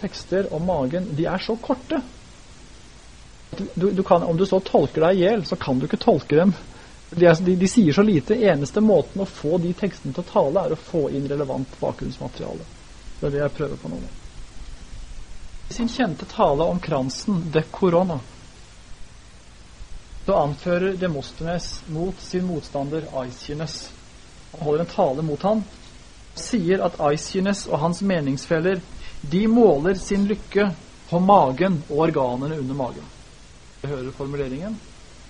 tekster om magen de er så korte. Du, du kan, om du så tolker deg i hjel, så kan du ikke tolke dem. De, de, de, sier så lite. Eneste måten å få de tekstene til å tale, er å få inn relevant bakgrunnsmateriale. Det er det jeg prøver på nå. I sin kjente tale om kransen, de corona, så anfører Demosthenes mot sin motstander Aisines. Han holder en tale mot han, og sier at Aisines og hans meningsfeller de måler sin lykke på magen og organene under magen. Jeg hører formuleringen.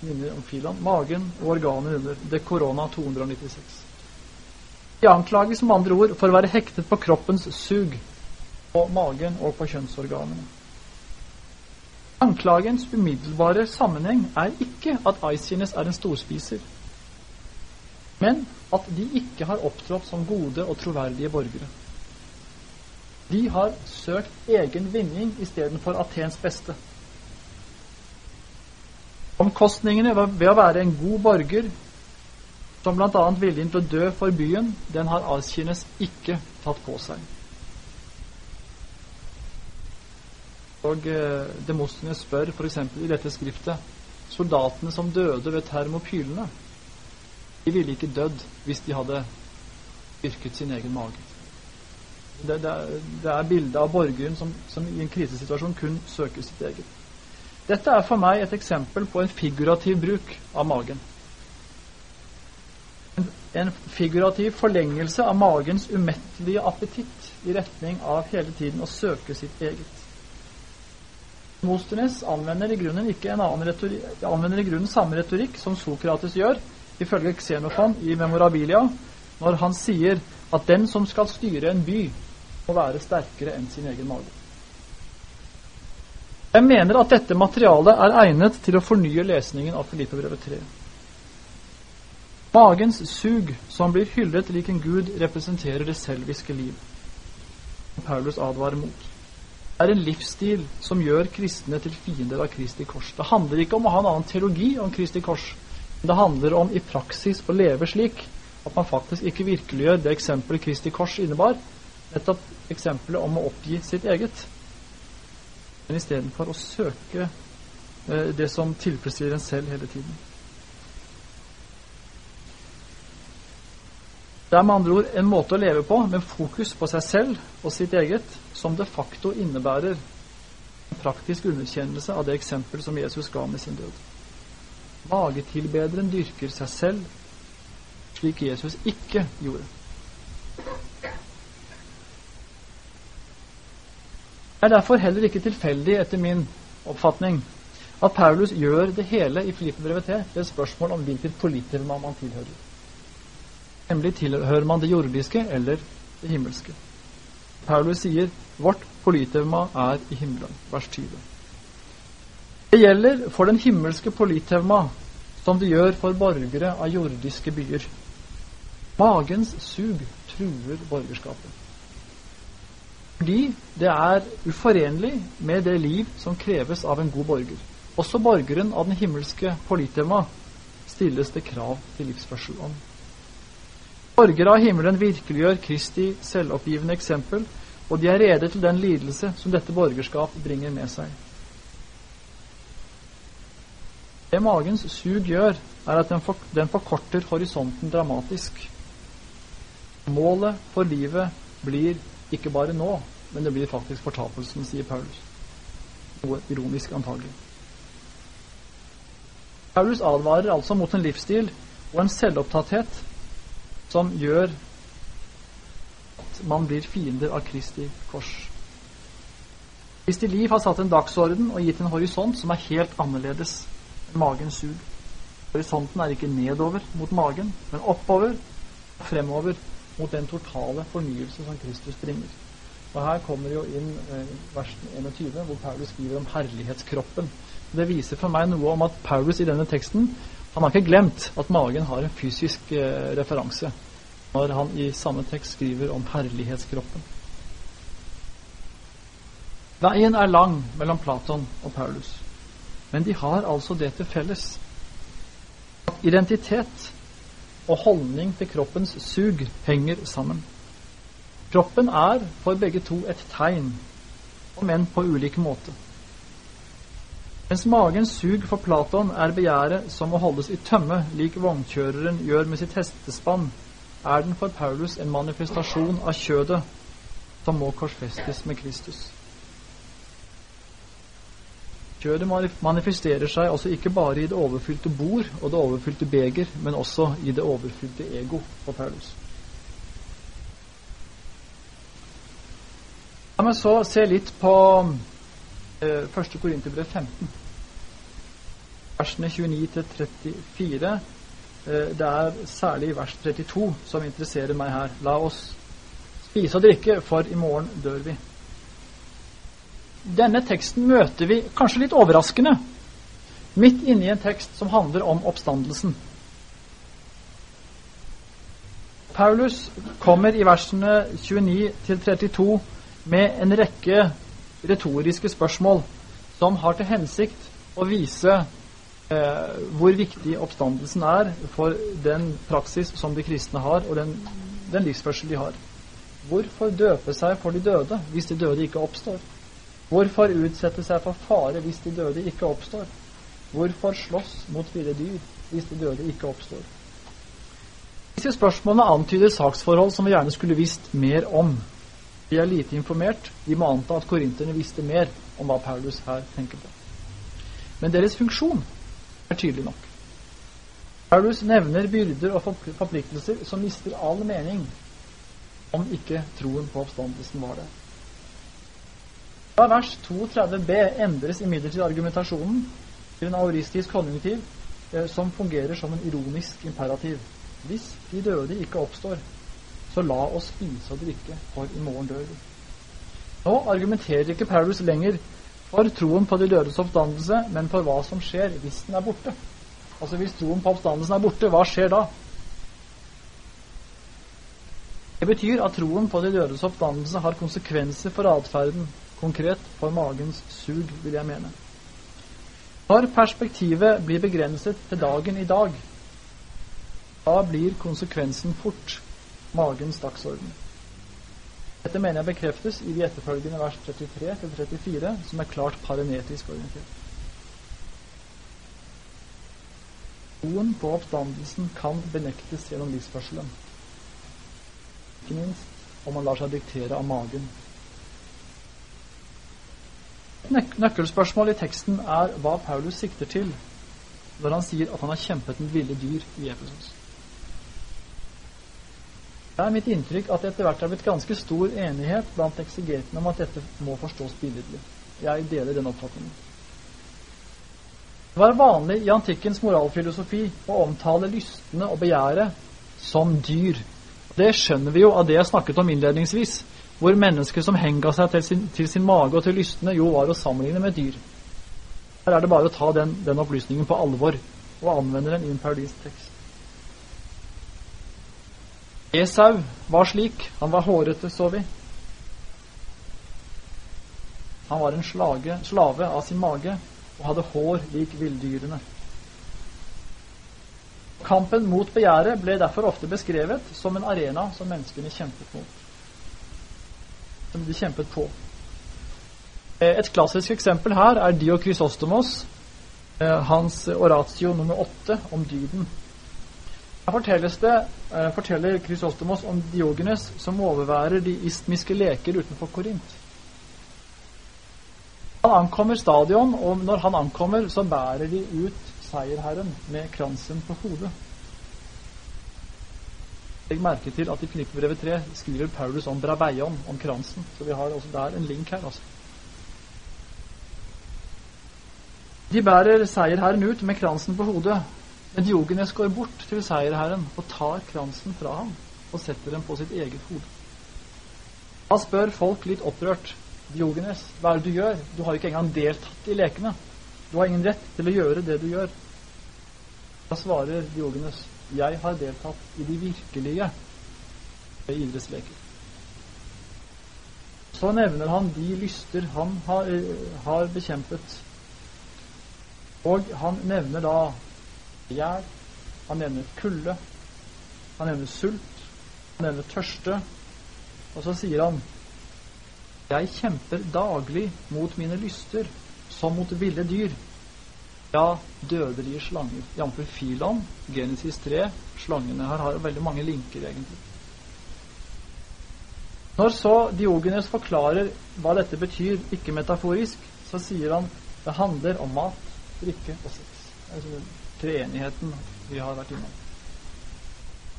Minner om filaen. Magen og organene under. Det korona 296. De anklages med andre ord for å være hektet på kroppens sug, på magen og på kjønnsorganene. Anklagens umiddelbare sammenheng er ikke at Aisines er en storspiser, men at de ikke har opptrådt som gode og troverdige borgere. De har søkt egen vinning istedenfor Atens beste. Omkostningene ved å være en god borger, som bl.a. viljen til å dø for byen, den har Aisines ikke tatt på seg. Og eh, Demosthenes spør f.eks. i dette skriftet soldatene som døde ved termopylene, de ville ikke dødd hvis de hadde yrket sin egen mage. Det, det, det er bildet av borgeren som, som, i en krisesituasjon kun søker sitt eget. Dette er for meg et eksempel på en figurativ bruk av magen. En, en figurativ forlengelse av magens umettelige appetitt i retning av hele tiden å søke sitt eget. Mosternes anvender i grunnen ikke en annen retorikk, anvender i grunnen samme retorikk som Sokrates gjør, ifølge Xenofon i Memorabilia, når han sier at den som skal styre en by, må være sterkere enn sin egen mage. Jeg mener at dette materialet er egnet til å fornye lesningen av Filippebrevet 3. Magens sug, som blir hyllet lik en gud, representerer det selviske liv. Paulus advarer mot er en livsstil som gjør kristne til fiender av Kristi kors. Det handler ikke om å ha en annen teologi om Kristi kors. Men det handler om i praksis å leve slik at man faktisk ikke virkeliggjør det eksempelet Kristi kors innebar, nettopp eksempelet om å oppgi sitt eget. Men istedenfor å søke eh, det som tilfredsstiller en selv hele tiden. Det er med andre ord en måte å leve på med fokus på seg selv og sitt eget, som de facto innebærer en praktisk underkjennelse av det eksempel som Jesus ga med sin død. Magetilbederen dyrker seg selv, slik Jesus ikke gjorde. Er derfor heller ikke tilfeldig, etter min oppfatning, at Paulus gjør det hele i Filippebrevet til et spørsmål om hvilket politikerma man tilhører. Nemlig tilhører man det jordiske eller det himmelske. Paulus sier vårt politevma er i himmelen, vers 20. Det gjelder for den himmelske politevma som det gjør for borgere av jordiske byer. Magens sug truer borgerskapet. Fordi det er uforenlig med det liv som kreves av en god borger. Også borgeren av den himmelske politema stilles det krav til livsførsel om. Borgere av himmelen virkeliggjør Kristi selvoppgivende eksempel, og de er rede til den lidelse som dette borgerskap bringer med seg. Det magens sug gjør, er at den, for, den forkorter horisonten dramatisk. Målet for livet blir ikke bare nå, men det blir faktisk fortapelsen, sier Paulus. Noe ironisk antagelig. Paulus advarer altså mot en livsstil og en selvopptatthet som gjør at man blir fiender av Kristi kors. Kristi liv har satt en dagsorden og gitt en horisont som er helt annerledes enn magens sug. Horisonten er ikke nedover mot magen, men oppover og fremover mot den totale fornyelse som Kristus bringer. Og Her kommer jo inn eh, vers 21, hvor Paulus skriver om herlighetskroppen. Det viser for meg noe om at Paulus i denne teksten han har ikke glemt at magen har en fysisk eh, referanse når han i samme tekst skriver om herlighetskroppen. Veien er lang mellom Platon og Paulus, men de har altså det til felles at identitet og holdning til kroppens sug henger sammen. Kroppen er for begge to et tegn om enn på ulike måter. Mens magens sug for Platon er begjæret som må holdes i tømme, lik vognkjøreren gjør med sitt hestespann, er den for Paulus en manifestasjon av kjødet som må korsfestes med Kristus. Kjødet manifesterer seg altså ikke bare i det overfylte bord og det overfylte beger, men også i det overfylte ego på Paulus. La meg så se litt på eh, 1. Korinterbrev 15, versene 29-34. Eh, det er særlig vers 32 som interesserer meg her. La oss spise og drikke, for i morgen dør vi. Denne teksten møter vi kanskje litt overraskende midt inne i en tekst som handler om oppstandelsen. Paulus kommer i versene 29-32 med en rekke retoriske spørsmål som har til hensikt å vise eh, hvor viktig oppstandelsen er for den praksis som de kristne har, og den, den livsførsel de har. Hvorfor døpe seg for de døde hvis de døde ikke oppstår? Hvorfor utsette seg for fare hvis de døde ikke oppstår? Hvorfor slåss mot ville dyr hvis de døde ikke oppstår? Disse spørsmålene antyder saksforhold som vi gjerne skulle visst mer om. Vi er lite informert. Vi må anta at korinterne visste mer om hva Paulus her tenker på. Men deres funksjon er tydelig nok. Paulus nevner byrder og forpliktelser som mister all mening om ikke troen på oppstandelsen var der. Fra vers 32b endres imidlertid argumentasjonen til en auristisk konjunktiv eh, som fungerer som en ironisk imperativ. Hvis de døde ikke oppstår, så la oss spise og drikke, for i morgen dør vi. Nå argumenterer ikke Paulus lenger for troen på de dødes oppstandelse, men for hva som skjer hvis den er borte. Altså Hvis troen på oppstandelsen er borte, hva skjer da? Det betyr at troen på de dødes oppstandelse har konsekvenser for atferden konkret for magens sug, vil jeg mene. Når perspektivet blir begrenset til dagen i dag, da blir konsekvensen fort magens dagsorden. Dette mener jeg bekreftes i de etterfølgende vers 33-34, som er klart parenetisk orientert. Troen på oppstandelsen kan benektes gjennom livsførselen. Ikke minst om man lar seg diktere av magen Nøkkelspørsmålet i teksten er hva Paulus sikter til når han sier at han har kjempet med ville dyr i Efesos. Det er mitt inntrykk at det etter hvert er blitt ganske stor enighet blant eksegetene om at dette må forstås billedlig. Jeg deler den oppfatningen. Det var vanlig i antikkens moralfilosofi å omtale lystene og begjæret som dyr. Det skjønner vi jo av det jeg snakket om innledningsvis hvor mennesker som henga seg til sin, til sin, mage og til lystne, jo var å sammenligne med dyr. Her er det bare å ta den, den opplysningen på alvor og anvende den i en paradissk tekst. Esau var slik. Han var hårete, så vi. Han var en slage, slave av sin mage og hadde hår lik villdyrene. Kampen mot begjæret ble derfor ofte beskrevet som en arena som menneskene kjempet mot som de kjempet på. Eh, et klassisk eksempel her er Dio Krysostomos, hans oratio nummer åtte om dyden. Her det, eh, forteller Krysostomos om Diogenes som overværer de istmiske leker utenfor Korint. Han ankommer stadion, og når han ankommer, så bærer de ut seierherren med kransen på hodet. Legg merke til at i Filippebrevet 3 skriver Paulus om brabeion, om kransen. Så vi har også der en link her. altså. De bærer seierherren ut med kransen på hodet, men Diogenes går bort til seierherren og tar kransen fra ham og setter den på sitt eget hode. Da spør folk litt opprørt Diogenes, hva er det du gjør? Du har ikke engang deltatt i lekene. Du har ingen rett til å gjøre det du gjør. Da svarer Diogenes, jeg har deltatt i de virkelige idrettsleker. Så nevner han de lyster han har, eh, har bekjempet. Og han nevner da gjær, han nevner kulde, han nevner sult, han nevner tørste. Og så sier han Jeg kjemper daglig mot mine lyster, som mot ville dyr. Ja, dødelige slanger. Jf. Filon, Genesis 3. Slangene her har veldig mange linker, egentlig. Når så Diogenes forklarer hva dette betyr, ikke metaforisk, så sier han det handler om mat, drikke og sex. Altså treenigheten vi har vært innom.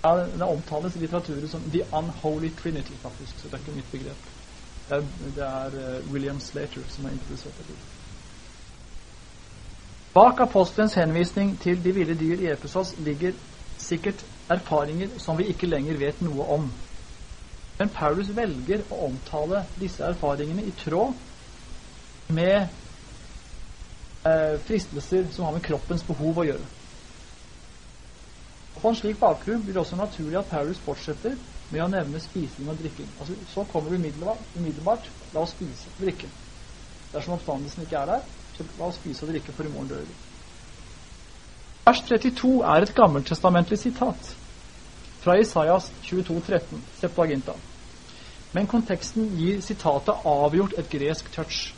Ja, det omtales i litteraturen som The Unholy Trinity, faktisk. Så det er ikke mitt begrep. Det er, det er uh, William Slater som har introdusert det. Bak apostelens henvisning til de ville dyr i Efesos ligger sikkert erfaringer som vi ikke lenger vet noe om. Men Paulus velger å omtale disse erfaringene i tråd med eh, fristelser som har med kroppens behov å gjøre. På en slik bakgrunn blir det også naturlig at Paulus fortsetter med å nevne spising og drikking. Altså, så kommer vi umiddelbart, umiddelbart la oss spise og drikke. Dersom oppstandelsen ikke er der, la oss spise og drikke, for i morgen dør vi. Vers 32 er et gammeltestamentlig sitat fra Isaias 22, 13, Septuaginta. Men konteksten gir sitatet avgjort et gresk touch.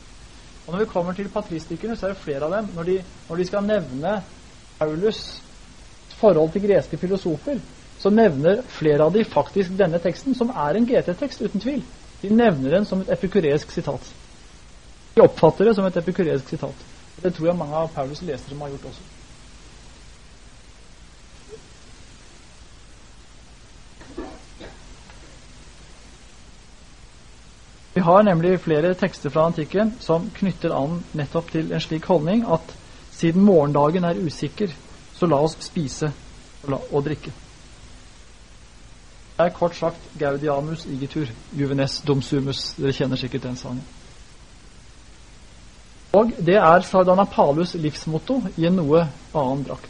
Og Når vi kommer til patristikkerne, så er det flere av dem. Når de, når de skal nevne Paulus' forhold til greske filosofer, så nevner flere av de faktisk denne teksten, som er en GT-tekst, uten tvil. De nevner den som et epikuresk sitat. De oppfatter det som et epikuresk sitat. Det tror jeg mange av Paulus' lesere har gjort også. Vi har nemlig flere tekster fra antikken som knytter an nettopp til en slik holdning at siden morgendagen er usikker, så la oss spise og drikke. Det er kort sagt Gaudiamus igitur, juvenes domsumus. Dere kjenner sikkert den sangen. Og det er Sardanapalus livsmotto i en noe annen drakt.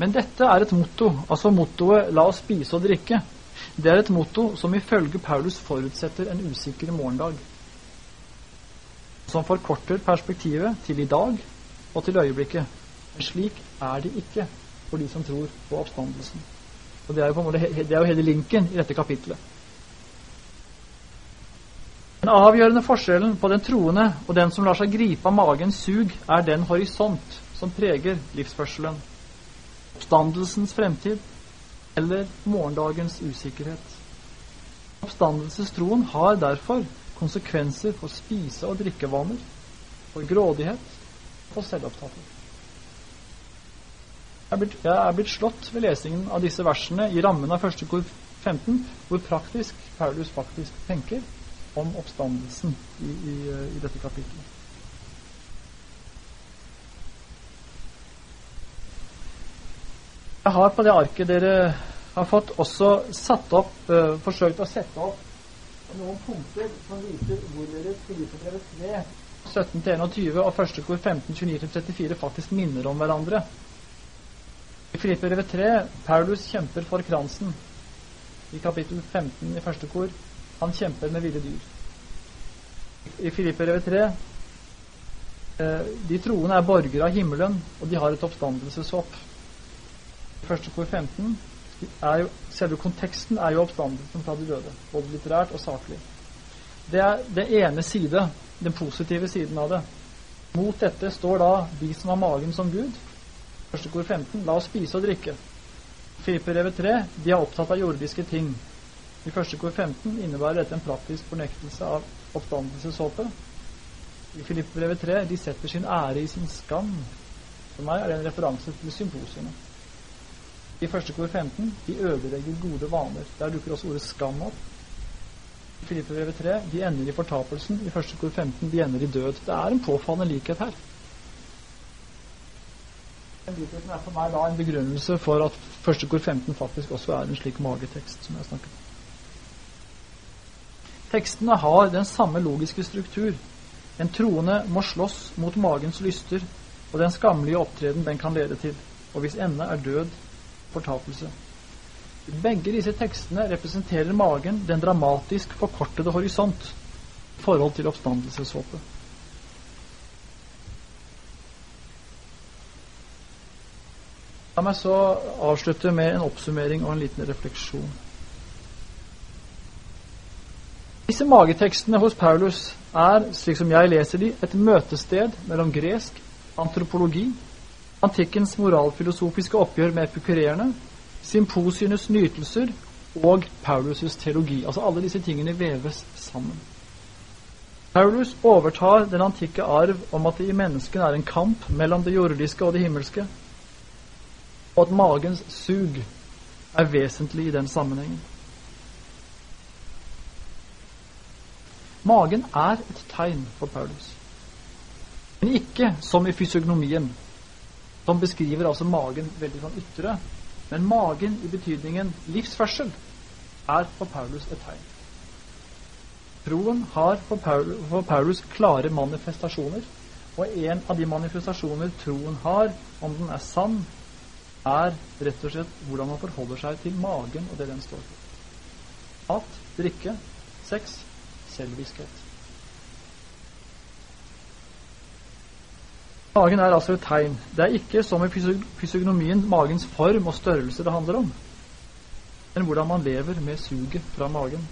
Men dette er et motto, altså mottoet 'la oss spise og drikke'. Det er et motto som ifølge Paulus forutsetter en usikker morgendag som forkorter perspektivet til i dag og til øyeblikket. Men slik er det ikke for de som tror på oppstandelsen. Og Det er jo, på en måte, det er jo hele linken i dette kapitlet. Den avgjørende forskjellen på den troende og den som lar seg gripe av magens sug, er den horisont som preger livsførselen. Oppstandelsens fremtid eller morgendagens usikkerhet. Oppstandelsestroen har derfor konsekvenser for spise- og drikkevaner, for grådighet og selvopptatthet. Jeg er blitt slått ved lesingen av disse versene i rammen av første kor 15, hvor praktisk Paulus faktisk tenker om oppstandelsen i, i, i dette kapitlet. Jeg har på det arket dere har fått, også satt opp, uh, forsøkt å sette opp noen punkter som viser hvor dere Filippebrevet 3, 17-21 og første kor 15, 29-34 faktisk minner om hverandre. I Filippebrevet 3 Paulus kjemper for kransen. I kapittel 15 i første kor han kjemper med ville dyr. I Filipperevet 3 eh, de troende er borgere av himmelen, og de har et oppstandelseshåp. Første kor 15 er jo, selve konteksten er jo oppstandelsen fra de døde, både litterært og saklig. Det er det ene side, den positive siden av det. Mot dette står da de som har magen som Gud. Første kor 15. La oss spise og drikke. Filipperevet 3. De er opptatt av jordiske ting. I første kor 15 innebærer dette en praktisk fornektelse av oppdannelseshåpet. I Filippbrevet 3 de setter sin ære i sin skam. For meg er det en referanse til symposiene. I første kor 15 de ødelegger gode vaner. Der dukker også ordet skam opp. I Filippbrevet 3 de ender i fortapelsen. I første kor 15 de ender i død. Det er en påfallende likhet her. Den likheten er for meg da en begrunnelse for at første kor 15 faktisk også er en slik magetekst som jeg snakket om. Tekstene har den samme logiske struktur. En troende må slåss mot magens lyster og den skammelige opptreden den kan lede til, og hvis ende er død fortapelse. Begge disse tekstene representerer magen, den dramatisk forkortede horisont, i forhold til oppstandelseshåpet. La meg så avslutte med en oppsummering og en liten refleksjon. Disse magetekstene hos Paulus er, slik som jeg leser de, et møtested mellom gresk antropologi, antikkens moralfilosofiske oppgjør med epikurerende, symposienes nytelser og Paulus' teologi. Altså alle disse tingene veves sammen. Paulus overtar den antikke arv om at det i menneskene er en kamp mellom det jordiske og det himmelske, og at magens sug er vesentlig i den sammenhengen. Magen er et tegn for Paulus, men ikke som i fysiognomien, som beskriver altså magen veldig sånn ytre, men magen i betydningen livsførsel er for Paulus et tegn. Troen har for Paulus, for Paulus klare manifestasjoner, og en av de manifestasjoner troen har, om den er sann, er rett og slett hvordan man forholder seg til magen og det den står for. Mat, drikke, sex, selvviskhet. Magen er altså et tegn. Det er ikke som i fysiognomien magens form og størrelse det handler om, men hvordan man lever med suget fra magen.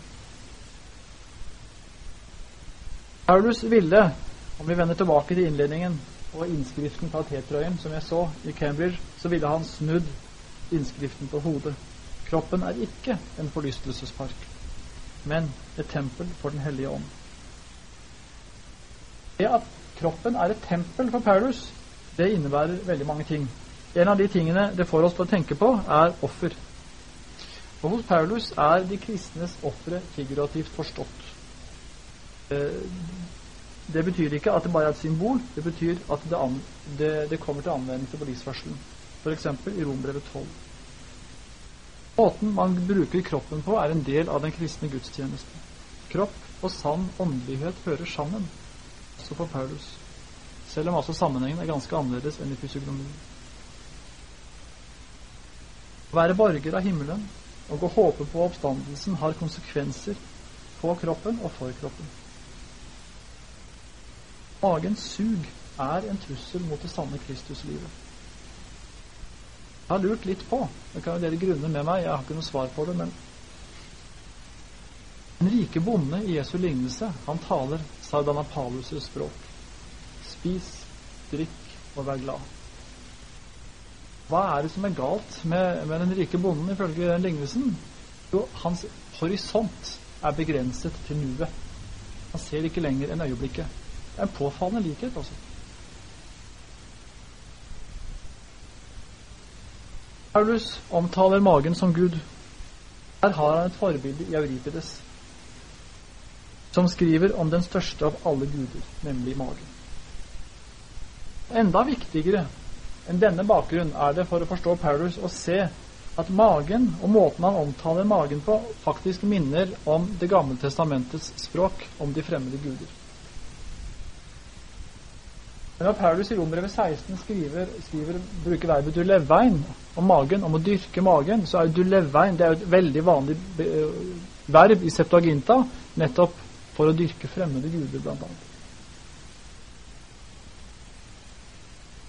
Paulus ville, om vi vender tilbake til innledningen og innskriften på T-trøyen som jeg så i Cambridge, så ville han snudd innskriften på hodet. Kroppen er ikke en forlystelsespark, men et tempel for Den hellige ånd. Det at kroppen er et tempel for Paulus, det innebærer veldig mange ting. En av de tingene det får oss til å tenke på, er offer. Og hos Paulus er de kristnes ofre figurativt forstått. Eh, det betyr ikke at det bare er et symbol. Det betyr at det, det, det kommer til anvendelse på livsførselen. F.eks. i Rombrevet 12. Måten man bruker kroppen på, er en del av den kristne gudstjenesten. Kropp og sann åndelighet hører sammen, også for Paulus. Selv om altså sammenhengen er ganske annerledes enn i fysiognomien. Å være borger av himmelen og å håpe på oppstandelsen har konsekvenser på kroppen og for kroppen. Magens sug er en trussel mot det sanne Kristuslivet. Jeg har lurt litt på Det kan jo dere grunne med meg, jeg har ikke noe svar på det, men Den rike bonde i Jesu lignelse, han taler Sardanapalus' språk. Spis, drikk og vær glad. Hva er det som er galt med, med den rike bonden ifølge den lignelsen? Jo, hans horisont er begrenset til nuet. Han ser ikke lenger enn øyeblikket. Det er en påfallende likhet, altså. Paulus omtaler magen som Gud. Her har han et forbilde i Euripides, som skriver om den største av alle guder, nemlig magen. Enda viktigere enn denne bakgrunnen er det for å forstå Paulus å se at magen og måten han omtaler magen på, faktisk minner om Det gamle testamentets språk om de fremmede guder. Men når Paulus i Romerbrevet 16 skriver, skriver, bruker verbet du levvein, om magen, om å dyrke magen, så er dulevein det er et veldig vanlig verb i Septuaginta, nettopp for å dyrke fremmede guder, annet.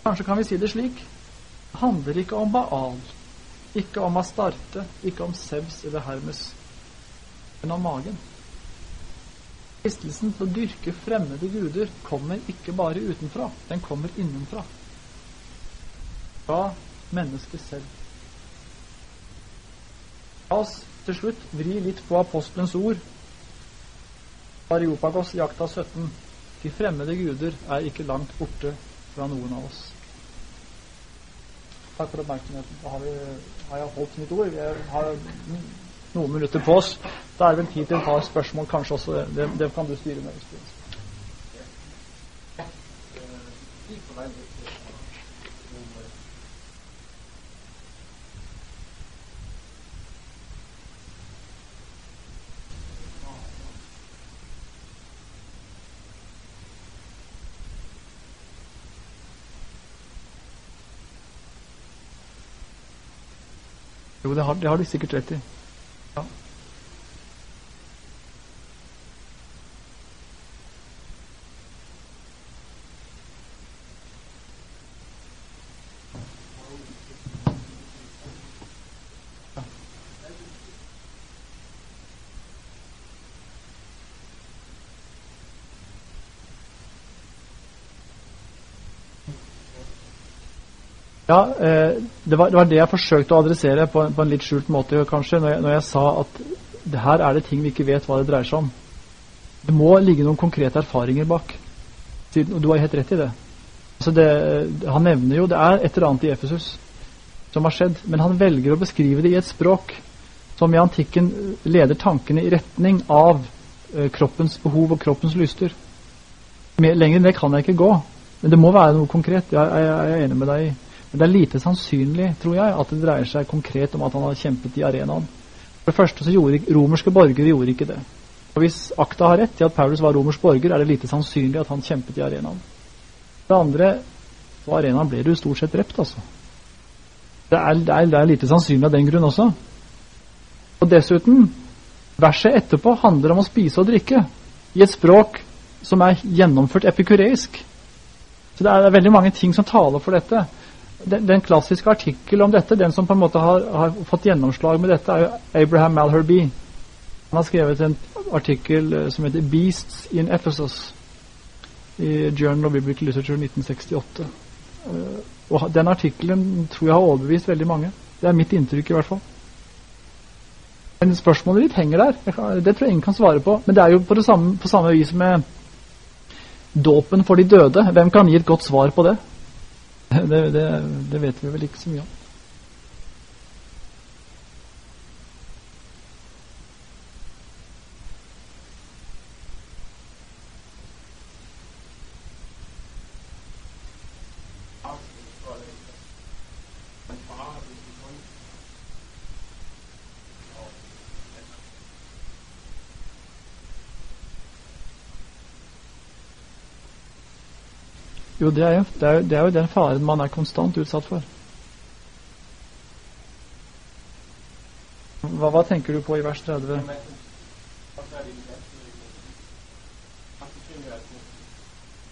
Kanskje kan vi si det slik det handler ikke om Baal, ikke om Astarte, ikke om Sebs eller Hermes, men om magen. Fristelsen til å dyrke fremmede guder kommer ikke bare utenfra, den kommer innenfra. Fra mennesket selv. La oss til slutt vri litt på apostelens ord. Areopagos i akta 17. De fremmede guder er ikke langt borte fra noen av oss. Takk for oppmerksomheten. Da har, vi, har jeg holdt mitt ord. Jeg har noen minutter på oss. Da er det vel tid til et par spørsmål, kanskje også. Det, det, det kan du styre med. Jo, det har, det har du sikkert rett i. Ja, eh, det, var, det, var, det jeg forsøkte å adressere på, på en litt skjult måte, kanskje, når jeg, når jeg, sa at det her er det ting vi ikke vet hva det dreier seg om. Det må ligge noen konkrete erfaringer bak. Og du har helt rett i det. Altså det. Han nevner jo det er et eller annet i Efesus som har skjedd, men han velger å beskrive det i et språk som i antikken leder tankene i retning av eh, kroppens behov og kroppens lyster. Lenger enn det kan jeg ikke gå. Men det må være noe konkret. Jeg, jeg, jeg er enig med deg i. Men det er lite sannsynlig, tror jeg, at det dreier seg konkret om at han har kjempet i arenaen. For det første så gjorde romerske borgere gjorde ikke det. Og Hvis akta har rett i at Paulus var romersk borger, er det lite sannsynlig at han kjempet i arenaen. Det andre på arenaen ble du stort sett drept, altså. Det er, det, er, det er, lite sannsynlig av den grunn også. Og dessuten, verset etterpå handler om å spise og drikke i et språk som er gjennomført epikureisk. Så det er veldig mange ting som taler for dette. Den, den klassiske artikkel om dette, den som på en måte har, har, fått gjennomslag med dette, er jo Abraham Malherby. Han har skrevet en artikkel eh, som heter 'Beasts in Ephesus' i Journal of Biblical Literature 1968. Uh, og Den artikkelen tror jeg har overbevist veldig mange. Det er mitt inntrykk i hvert fall. Men spørsmålet ditt henger der. Det tror jeg ingen kan svare på. Men det er jo på, samme, på samme vis med dåpen for de døde. Hvem kan gi et godt svar på det? Det, det, det vet vi vel ikke så mye om. Jo, det er jo, det, er, det er jo den faren man er konstant utsatt for. Hva, hva tenker du på i vers 30?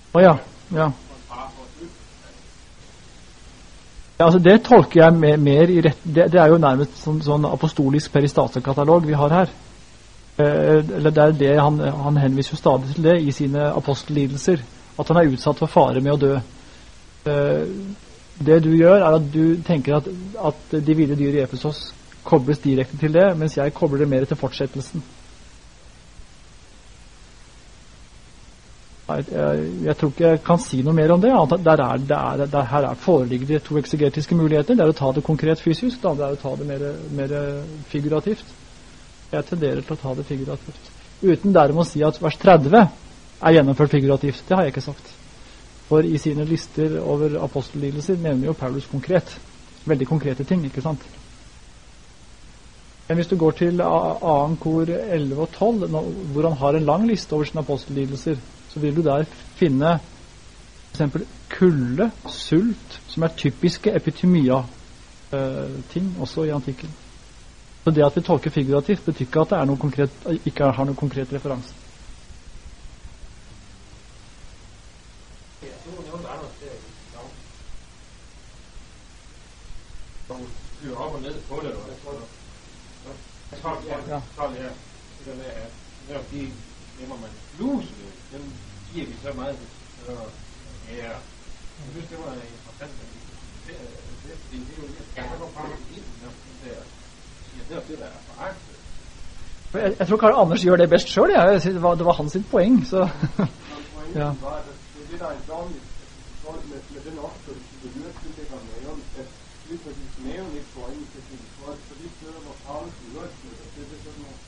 Å oh, ja. ja. Ja, altså Det tolker jeg mer, mer i rett det, det, er jo nærmest sånn, sånn apostolisk peristatekatalog vi har her. Eh, eller Det er det han, han henviser jo stadig til det i sine apostellidelser at han er utsatt for fare med å dø. Eh, det du gjør, er at du tenker at, at de ville dyr i Efesos kobles direkte til det, mens jeg kobler det mer til fortsettelsen. Jeg, jeg, jeg, tror ikke jeg kan si noe mer om det. Der, er, der, der her er, foreligger det to eksegetiske muligheter. Det er å ta det konkret fysisk, det andre er å ta det mer, mer figurativt. Jeg tenderer til å ta det figurativt. Uten dermed å si at vers 30 er gjennomført figurativt. Det har jeg ikke sagt. For i sine lister over apostellidelser nevner jo Paulus konkret. Veldig konkrete ting, ikke sant? Men hvis du går til 2. kor 11 og 12, hvor han har en lang liste over sine apostellidelser, så vil du der finne f.eks. kulde, sult, som er typiske epitymia-ting eh, også i antikken. Så det at vi tolker figurativt, betyr ikke at det noe konkret, ikke har noen konkret referanse. fyre op og ned på det. Jeg tror, jeg tror, ja, ja. tror det er det med, at når de, det må man luse det, dem giver vi så meget øh, ære. Jeg synes, det var interessant, at vi diskuterede det, fordi det er jo lidt, jeg går frem ind, når det er, det er det, der er foragtet. Jeg, jeg tror Karl Anders gjør det best sjøl. Det, var, det var hans poeng. Så. ja. Det der er en med, med den opførsel, du tillægger maven, at lige præcis maven ikke går ind til sin folk, for de steder, hvor Paulus i øvrigt flytter, det er sådan nogle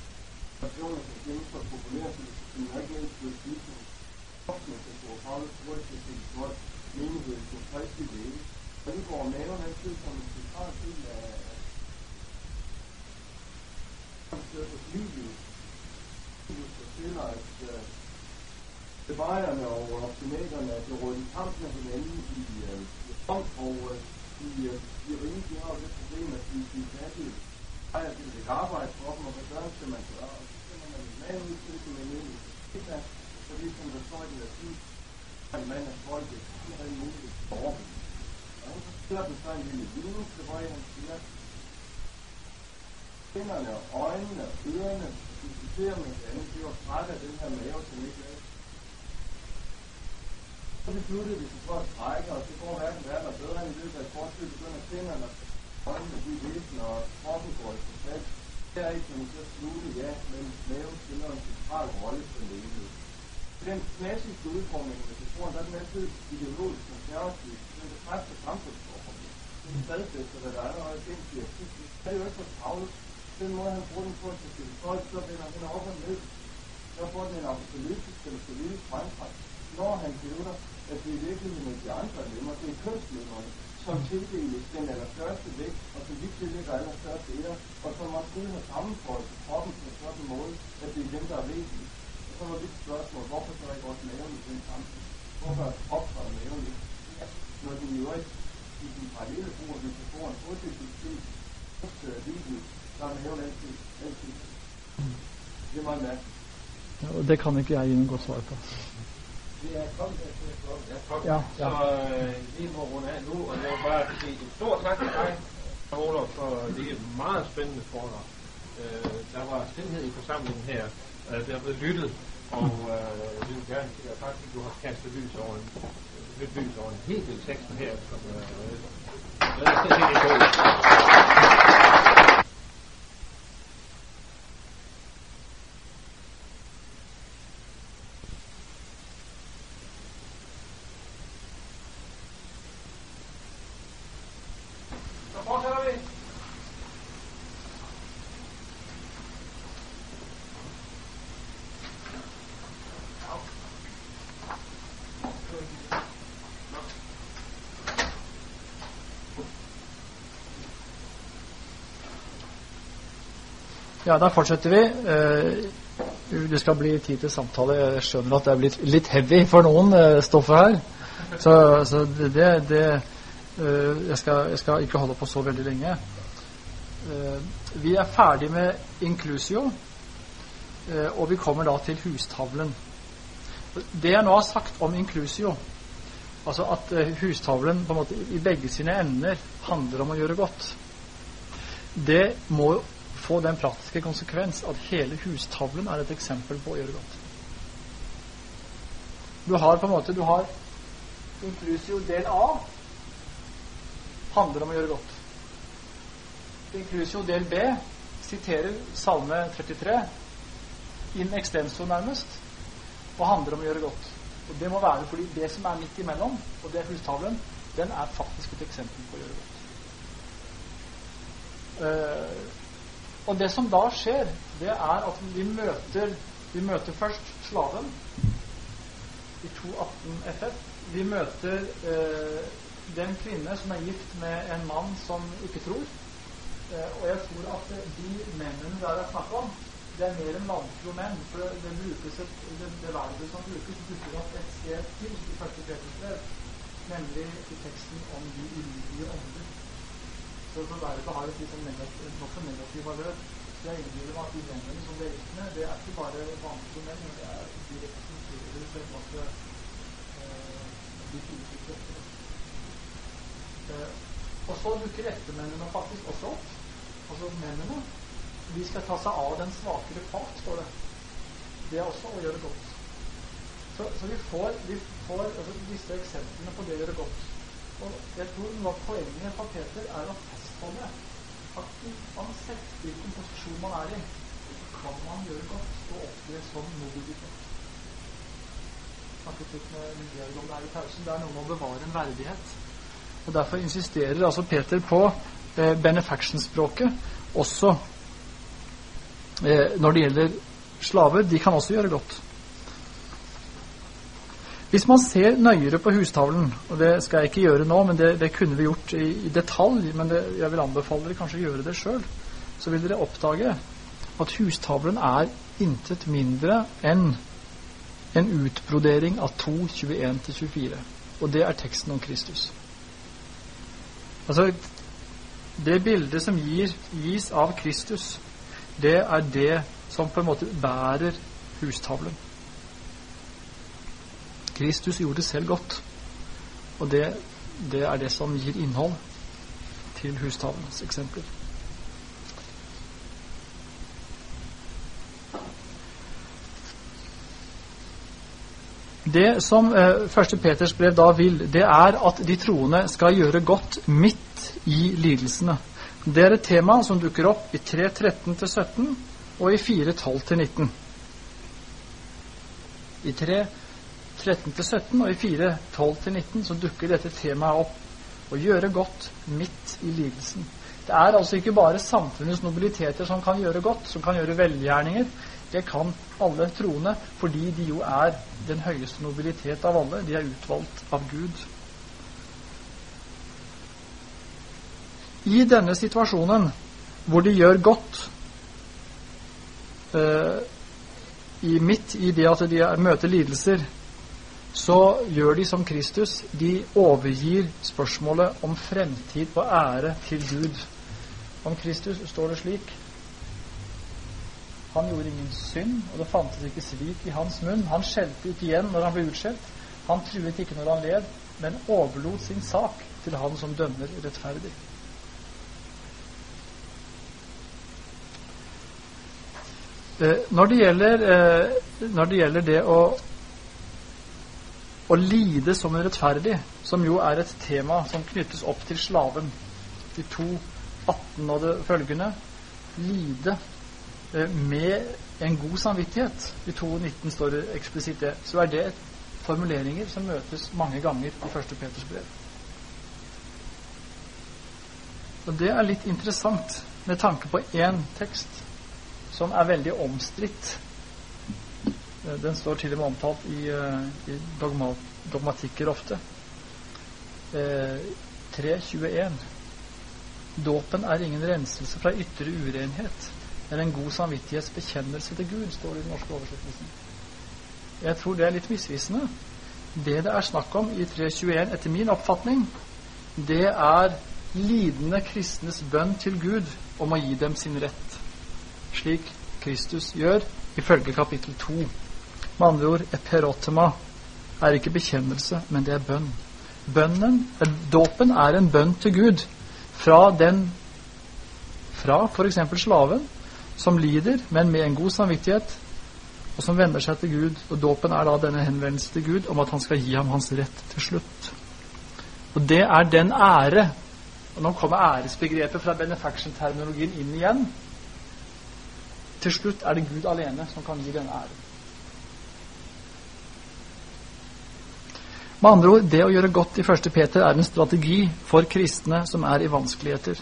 personer, som findes for populære filosofi, og ikke mindst ved spisning. Ofte kan få Paulus brugt til sin folk, menigheden på kristelig læge. Og det går maven altid som en central del af Stedet livet. Jesus fortæller, at øh, bevejerne og optimaterne at blevet rådet i kamp med hinanden i, øh, i front, og øh, de, de rige, de har jo det problem, at de, de fattige ejer til et arbejde for dem, og hvad gør skal man gøre? Og så sender man en mand ud til dem en et så lige som der står i det latin, at en mand af folket, han er en mulighed for dem. Og så stiller den så en lille vinus, hvor han siger, hænderne, øjnene og ørerne, diskuterer med hinanden, de var trætte af den her mave, som ikke lavede. Så besluttede vi for at strække, og det går hverken værre eller bedre end i løbet af kort tid begynder tænderne øjnene de visner, og kroppen går i forfald. Her ikke kan så slutte, ja, men maven spiller en central rolle for legemet. Den klassiske udformning af historien, der er den altid ideologisk konservativ. Den bekræfter samfundsforholdet. Den stadfæster, hvad der allerede findes i artiklen. Det er jo ikke for travlt. Den måde, han bruger den på at sætte folk, så vender han op og ned. Så får den en absolutisk eller politisk fremtræk. Når han hævder, at det i virkeligheden er de andre lemmer, det er kønslemerne, som tildeles den allerstørste vægt, og som vi tillægger allerstørste ære, og som også skulle har sammenføjet til kroppen på en sådan måde, at det er dem, der er væsentlige. Og så var et spørgsmål, hvorfor så ikke også maven i den sammenhæng? Hvorfor optræder maven ikke? Når den i øvrigt i den parallelle brug af metaforen på det system, video, der er maven altid, altid. Det er meget mærkeligt. Ja, og det kan ikke jeg gi noe godt svar på. Ja. Ja. Så øh, vi må runde af nu, og jeg vil bare sige en stor tak til dig, Olof, for det er meget spændende foredrag. Øh, der var stillhed i forsamlingen her. Øh, der blev lyttet, og øh, vi vil gerne sige, at du har kastet lys over en, lys over en hel del tekster her, som øh, jeg er slet ikke i bog. Ja, da fortsetter vi. Eh, Det skal bli tid til samtale. Jeg skjønner at det er blitt litt heavy for noen, eh, stoffet her. Så, så det, det eh, jeg, skal, jeg skal ikke holde på så veldig lenge. Vi er ferdig med inclusio, eh, og vi kommer da til hustavlen. Det jeg nå har sagt om inklusio, altså at hustavlen på en måte i begge sine ender handler om å gjøre godt, det må få den praktiske konsekvens at hele hustavlen er et eksempel på å gjøre godt. Du har på en måte du har inclusio del A handler om å gjøre godt. Inclusio del B siterer Salme 33 in extenso nærmest og handler om å gjøre godt. Og Det må være fordi det som er midt imellom, og det er hustavlen, den er faktisk et eksempel på å gjøre godt. Eh, og det som da skjer, det er at vi møter, vi møter først slaven i 218 FF. Vi møter eh, den kvinne som er gift med en mann som ikke tror. Eh, og jeg tror at de mennene det er snakk om, det er mer enn vantro menn. For det, det, brukes et, det, det verbet som brukes, dukker opp et sted til i første Petersbrev, nemlig i teksten om de ulydige ånder. For verbet har et liksom nokså negativ valør. Jeg innbiller meg at de mennene som ble gift med, det er ikke bare vanlige menn, men det er de representerer på at eh, de fire krefter. Eh, og så dukker ektemennene faktisk også opp. Altså mennene. De skal ta seg av den svakere part, står det. Det er også å gjøre godt. Så, så vi får, vi får altså, disse eksemplene på det å gjøre godt. Og jeg tror noe av poenget for Peter er å fastholde at uansett hvilken posisjon man er i, kan man gjøre godt og opptre som modig. Snakket litt med Georg om det her i pausen. Det er noe med å bevare en verdighet. Og Derfor insisterer altså Peter på eh, benefaction-språket også eh, når det gjelder slaver. De kan også gjøre godt. Hvis man ser nøyere på hustavlen, og det skal jeg ikke gjøre nå, men det, det kunne vi gjort i, i detalj, men det, jeg vil anbefale dere kanskje å gjøre det sjøl, så vil dere oppdage at hustavlen er intet mindre enn en utbrodering av 2, 21-24. Og det er teksten om Kristus. Altså, det bildet som gir, gis av Kristus, det er det som på en måte bærer hustavlen. Kristus gjorde selv godt, og det, det er det som gir innhold til hustavlens eksempler. Det som eh, 1. Peters brev da vil, det er at de troende skal gjøre godt midt i lidelsene. Det er et tema som dukker opp i 3.13-17 og i 4.12-19. I 3.13-17 og i 4.12-19 så dukker dette temaet opp. Å gjøre godt midt i lidelsen. Det er altså ikke bare samfunnets nobiliteter som kan gjøre godt, som kan gjøre velgjerninger. Det kan alle troende, fordi de jo er den høyeste nobilitet av alle. De er utvalgt av Gud. I denne situasjonen, hvor de gjør godt eh, i midt i det at de møter lidelser, så gjør de som Kristus. De overgir spørsmålet om fremtid og ære til Gud. Om Kristus står det slik Han gjorde ingen synd, og det fantes ikke svik i hans munn. Han skjelte ikke igjen når han ble utskjelt. Han truet ikke når han led, men overlot sin sak til han som dømmer rettferdig. Eh, når det gjelder, eh, når det, gjelder det å, å lide som en rettferdig, som jo er et tema som knyttes opp til slaven de to 18 og det følgende lide eh, med en god samvittighet. I 2.19 står det eksplisitt det. Så er det formuleringer som møtes mange ganger i 1. Peters brev. Og Det er litt interessant med tanke på én tekst som er veldig omstridt. Eh, den står til og med omtalt i, eh, i dogma, dogmatikker ofte. Eh, 3.21. Dåpen er ingen renselse fra ytre urenhet. men en god samvittighets bekjennelse til Gud, står det i den norske oversettelsen. Jeg tror det er litt misvisende. Det det er snakk om i 3.21, etter min oppfatning, det er lidende kristnes bønn til Gud om å gi dem sin rett slik Kristus gjør, ifølge kapittel 2. Med andre ord, eperotema er ikke bekjennelse, men det er bønn. Bønnen, Dåpen er en bønn til Gud fra den fra f.eks. slaven som lider, men med en god samvittighet, og som vender seg til Gud. Og Dåpen er da denne henvendelsen til Gud om at han skal gi ham hans rett til slutt. Og det er den ære og Nå kommer æresbegrepet fra benefaction-terminologien inn igjen. Til slutt er det Gud alene som kan gi denne æren. Med andre ord, det å gjøre godt i 1. Peter er en strategi for kristne som er i vanskeligheter.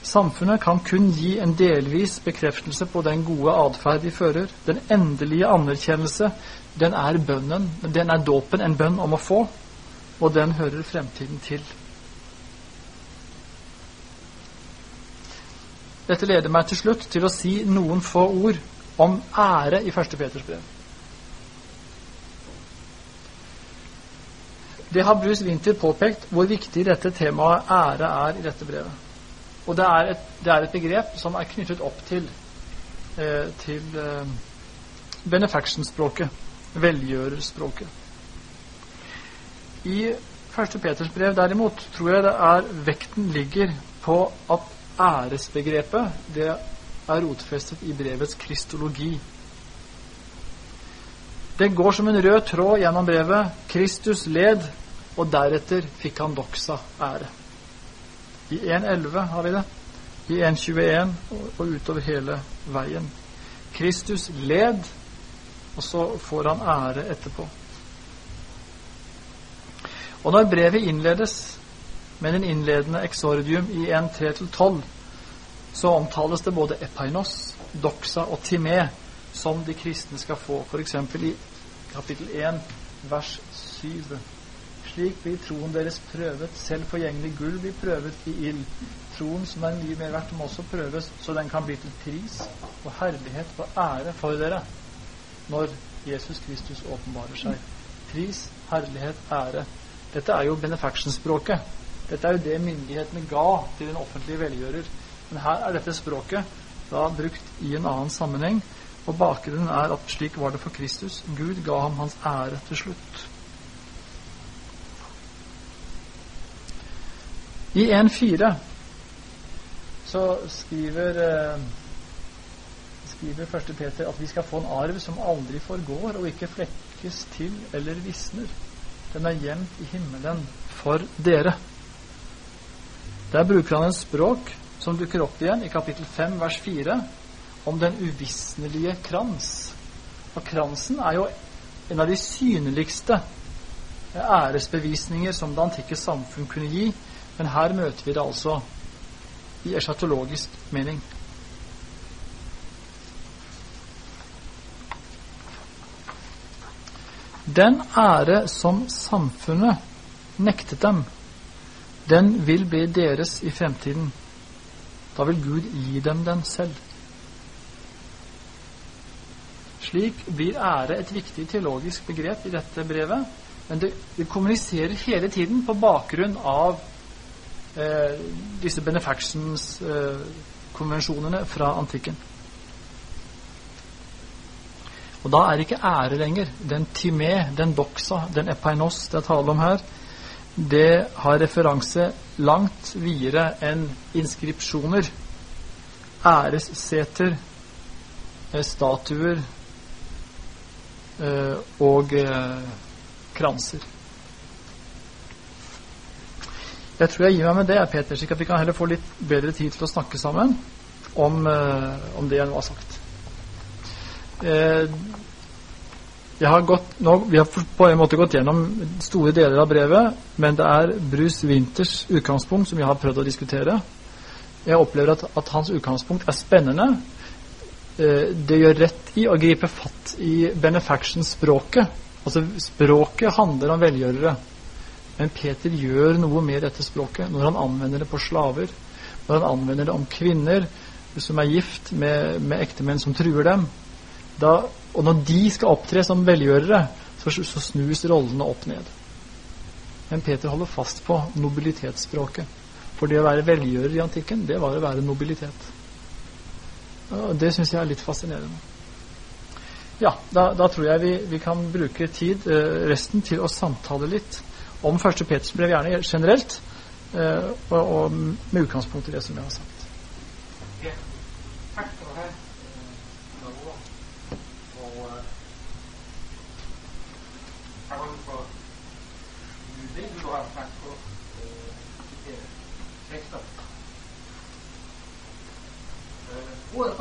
Samfunnet kan kun gi en delvis bekreftelse på den gode atferd de fører. Den endelige anerkjennelse, den er bønnen, den er dåpen en bønn om å få, og den hører fremtiden til. Dette leder meg til slutt til å si noen få ord om ære i 1. Peters brev. Det har Bruce Winther påpekt hvor viktig dette temaet ære er i dette brevet. Og det er et, det er et begrep som er knyttet opp til, eh, til eh, benefaction-språket, velgjørerspråket. I 1. Peters brev derimot tror jeg det er vekten ligger på at æresbegrepet det er rotfestet i brevets kristologi. Det går som en rød tråd gjennom brevet. Kristus led, og deretter fikk han doksa ære. I 1.11 har vi det. I 1.21 og utover hele veien. Kristus led, og så får han ære etterpå. Og når brevet innledes med den innledende eksordium i 1.3-12 så omtales det både epainos, doxa og timé som de kristne skal få. F.eks. i kapittel 1, vers 7. Slik blir troen deres prøvet. Selv forgjengelig gull blir prøvet i ild. Troen som er mye mer verdt, må også prøves, så den kan bli til pris og herlighet og ære for dere når Jesus Kristus åpenbarer seg. Pris, herlighet, ære. Dette er jo benefaction-språket. Dette er jo det myndighetene ga til den offentlige velgjører. Men her er dette språket da brukt i en annen sammenheng, og bakgrunnen er at slik var det for Kristus. Gud ga ham hans ære til slutt. I 1.4 så skriver, eh, skriver 1. Peter at vi skal få en arv som aldri forgår og ikke flekkes til eller visner. Den er gjemt i himmelen for dere. Der bruker han en språk som dukker opp igjen i kapittel 5 vers 4 om den uvisnelige krans. Og kransen er jo en av de synligste æresbevisninger som det antikke samfunn kunne gi, men her møter vi det altså i eschatologisk mening. Den ære som samfunnet nektet dem, den vil bli deres i fremtiden. Da vil Gud gi dem den selv. Slik blir ære et viktig teologisk begrep i dette brevet, men det, det kommuniserer hele tiden på bakgrunn av disse benefactions-konvensjonene eh, fra antikken. Og da er ikke ære lenger. Den timé, den doxa, den epainos det er tale om her, det har referanse langt videre enn inskripsjoner, æresseter, eh, statuer eh, og eh, kranser. Jeg tror jeg gir meg med det, Peter, slik at vi kan heller få litt bedre tid til å snakke sammen om, om det jeg nå har sagt. Eh, har gått, nå, vi har på en måte gått gjennom store deler av brevet, men det er Bruce Winters utgangspunkt som jeg har prøvd å diskutere. Jeg opplever at, at hans utgangspunkt er spennende. Eh, det gjør rett i å gripe fatt i benefaction-språket. Altså, språket handler om velgjørere. Men Peter gjør noe med dette språket når han anvender det på slaver. Når han anvender det om kvinner som er gift med, med ektemenn som truer dem da, og når de skal opptre som velgjørere, så, så snus rollene opp ned. Men Peter holder fast på nobilitetsspråket. For det å være velgjører i antikken, det var å være nobilitet. Og det syns jeg er litt fascinerende. Ja, da, da tror jeg vi, vi, kan bruke tid, eh, resten, til å samtale litt om første Peters brev, gjerne generelt, eh, og, og med utgangspunkt i det som jeg har sagt. ordet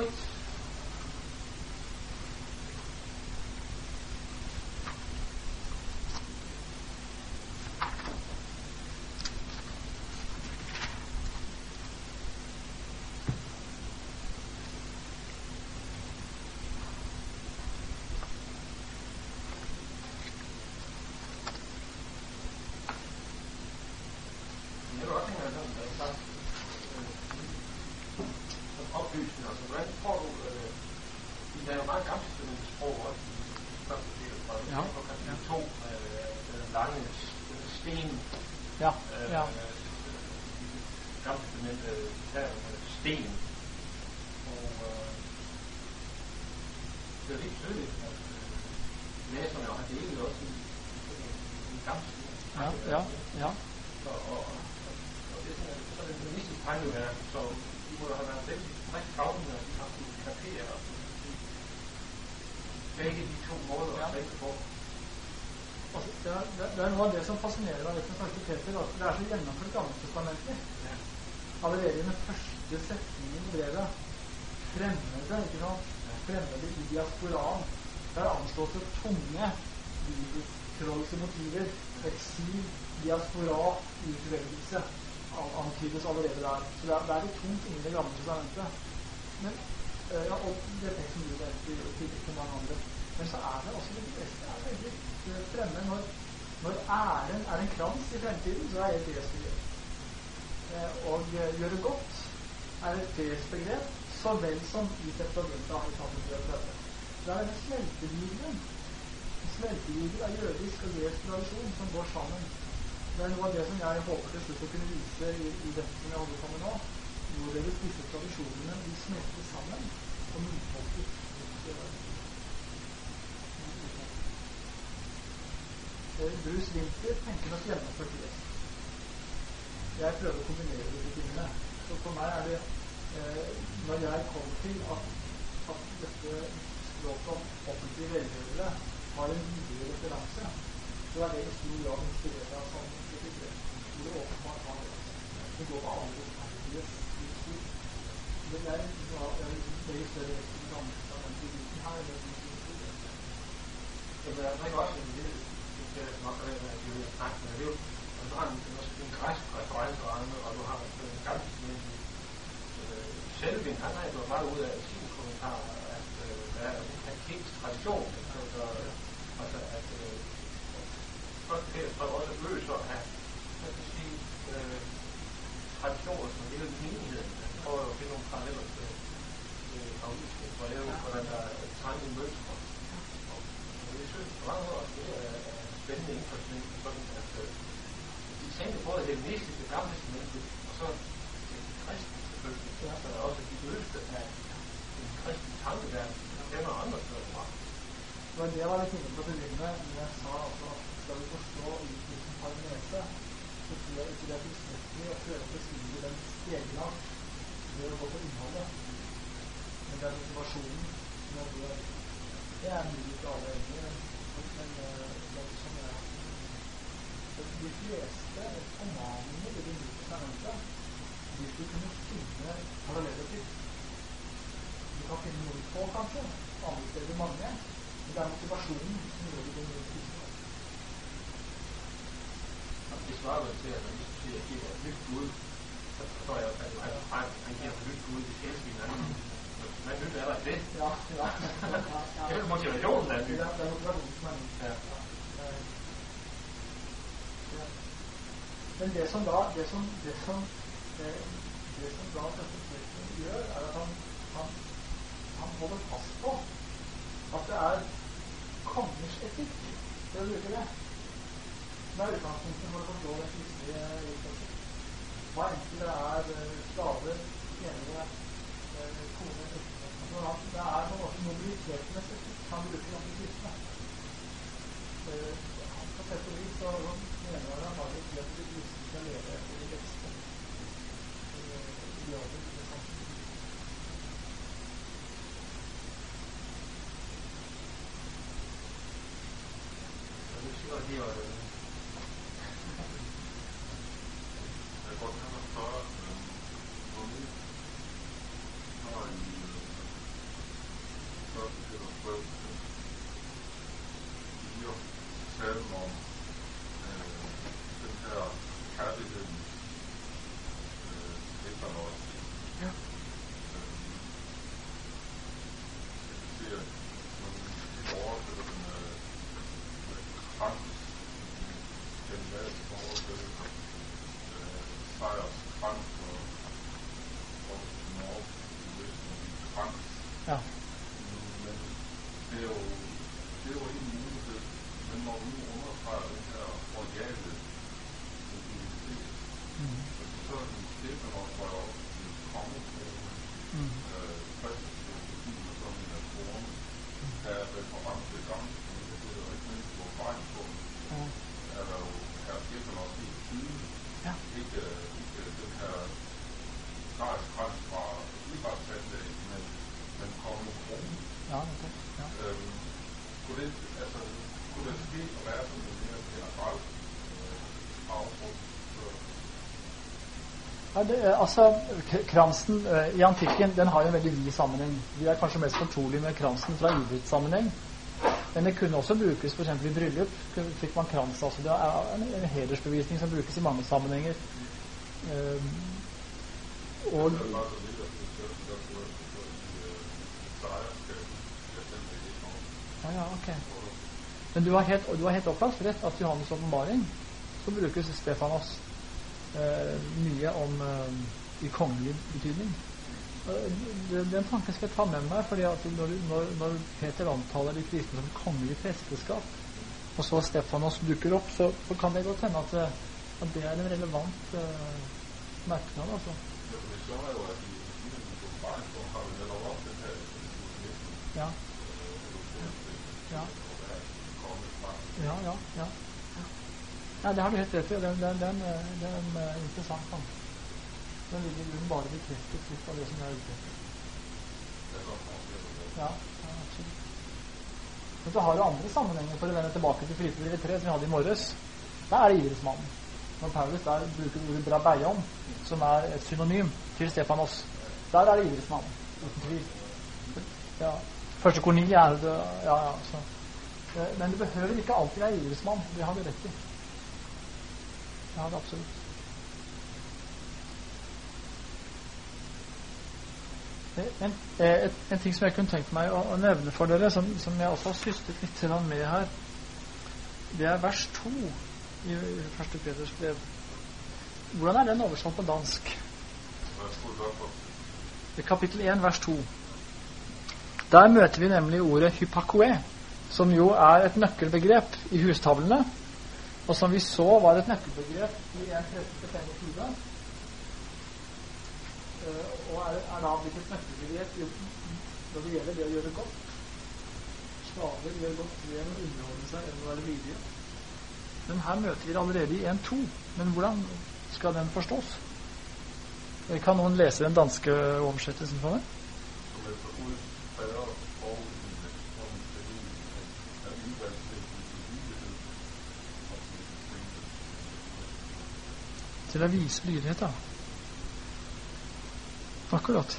frit. som fascinerer meg litt med første Peter, at det er så gjennomført Gammeltestamentlig. Allerede i den første setningen i brevet fremmede, ikke sant? fremmede i diasporaen. Der anslås det tunge bibeltrolske motiver. Eksil, diaspora, utvelgelse antydes allerede der. Så det er, det er litt tungt inni Det gamle testamentet. Men, eh, ja, og det er som du vet i tillegg til mange andre. Men så er det også det beste er veldig fremme når når æren er en krans i fremtiden, så er det et Eh, og eh, gjøre godt er et fredsbegrep så vel som i testamentet av 33. Det er en smeltedigelen. Smeltedigel er jødisk og gresk tradisjon som går sammen. Det er noe av det som jeg håper til slutt å kunne vise i, i dette som jeg holder på med nå. Hvorledes disse tradisjonene vil smelte sammen og motfolkes. Bruce Winter tenker nok gjennomført det. Jeg prøver å kombinere disse tingene. Så for meg er det eh, Når jeg kom til at at dette språket om offentlige velgjørere har en videre referanse, så er det i stor grad inspirert av sånn hvor det åpenbart har det. Går på alle rettferdige livsstil. Men det er er større vekt i enn kritikken her. Det Jamen, også det kan nok at jeg vil snakke med det. Og du har en, græsk og du har en øh, Selvin, han har jo meget ud af sin kommentar, at øh, katolsk tradition, altså, at folk kan også løse at have skal sige, traditioner som hele menigheden. Jeg prøver at finde nogle paralleller til øh, hvor jeg hvordan der er mønstre. Og, jeg synes på mange måder, det er spændende indfaldsvinkel, sådan at øh, de tænker både det meste gamle testamente, og så det kristne selvfølgelig, ja. så er også de løste af en kristen tankeverden, der kender andre steder fra. Men det var litt inne på til med, men jeg sa altså skal vi forstå utviklingen parmenese, så tror jeg ikke det er tilstrekkelig å prøve å beskrive den steglang ved å gå på innholdet. Men det er motivasjonen som er Det er mulig for alle egentlig, men, men det er sånn jeg har De fleste formaninger i Det nye testamentet vil du kunne finne paralleller til. Du kan finne noen få, kanskje. Andre steder mange. Men det er motivasjonen som gjør det til noe det svarer vel til, at når vi siger, at giver et nyt bud, så forstår jeg, at han, han, han giver et mange, men de elsker hinanden. Hvad nyt er der i det? Ja, ja. det er motivasjonen som er. Ja, det motivasjonen Ja. Men det som da det som, det som, det, det som da Prøfeten gjør, er at han, han, han holder fast på at det er kongers etikk til å bruke det. Som er utgangspunktet for å forstå den kristelige livsførsel. Hva enten det er skader, slaver, tjenere, eh, kone, ektefelle Det er noe måte mobilitetenes etikk han bruker om de kristne. Eh, på sett og vis så mener han at de kristne skal leve etter de beste idealer 做第二轮。Det siger, at det var Ja, det, altså, Kransen uh, i antikken den har jo en veldig vid sammenheng. Vi er kanskje mest fortrolige med kransen fra idrettssammenheng. Men det kunne også brukes f.eks. i bryllup. fikk man krans. Altså, det er en, en hedersbevisning som brukes i mange sammenhenger. Uh, og ja, ja, ok. Men du har helt, du har helt opplagt rett at Johannes' åpenbaring så brukes Stefanos eh, mye om eh, i kongelig betydning. Den, den tanken skal jeg ta med meg, fordi at når, når, når Peter omtaler de kristne som kongelig presteskap, og så Stefanos dukker opp, så, så kan det godt hende at, eh, at det er en relevant eh, merknad. Altså. Ja. Ja. Ja, ja, ja. Ja, det har du helt rett i. Den, den, den, den er interessant. Da. Den ligger i grunnen bare bekreftet litt av det som jeg er ute etter. Ja, ja, absolutt. Men så har du andre sammenhenger, for å vende tilbake til Filippebrevet 3, som vi hadde i morges. Der er det idrettsmannen. Når Paulus der bruker ordet brabeion, som er et synonym til Stefanos. Der er det idrettsmannen, uten tvil. Ja. Første kor 9 er det Ja, ja. Så. Eh, Men det behøver ikke alltid være idrettsmann. Det har vi rett i. Det har det absolutt. En, eh, en ting som jeg kunne tenkt meg å, å nevne for dere, som, som jeg også har syslet litt med her, det er vers 2 i første Peters brev. Hvordan er den oversatt på dansk? Kapittel 1, vers 2. Der møter vi nemlig ordet hypakoe, som jo er et nøkkelbegrep i hustavlene, og som vi så var et nøkkelbegrep i 1.13-25 og er, er da blitt et nøkkelbegrep når det gjelder det å gjøre godt. Slaver gjør godt ved å underholde seg enn å være lydige. Men her møter vi det allerede i 1.2. Men hvordan skal den forstås? Kan noen lese den danske oversettelsen for meg? Til å vise lydighet, da. Akkurat.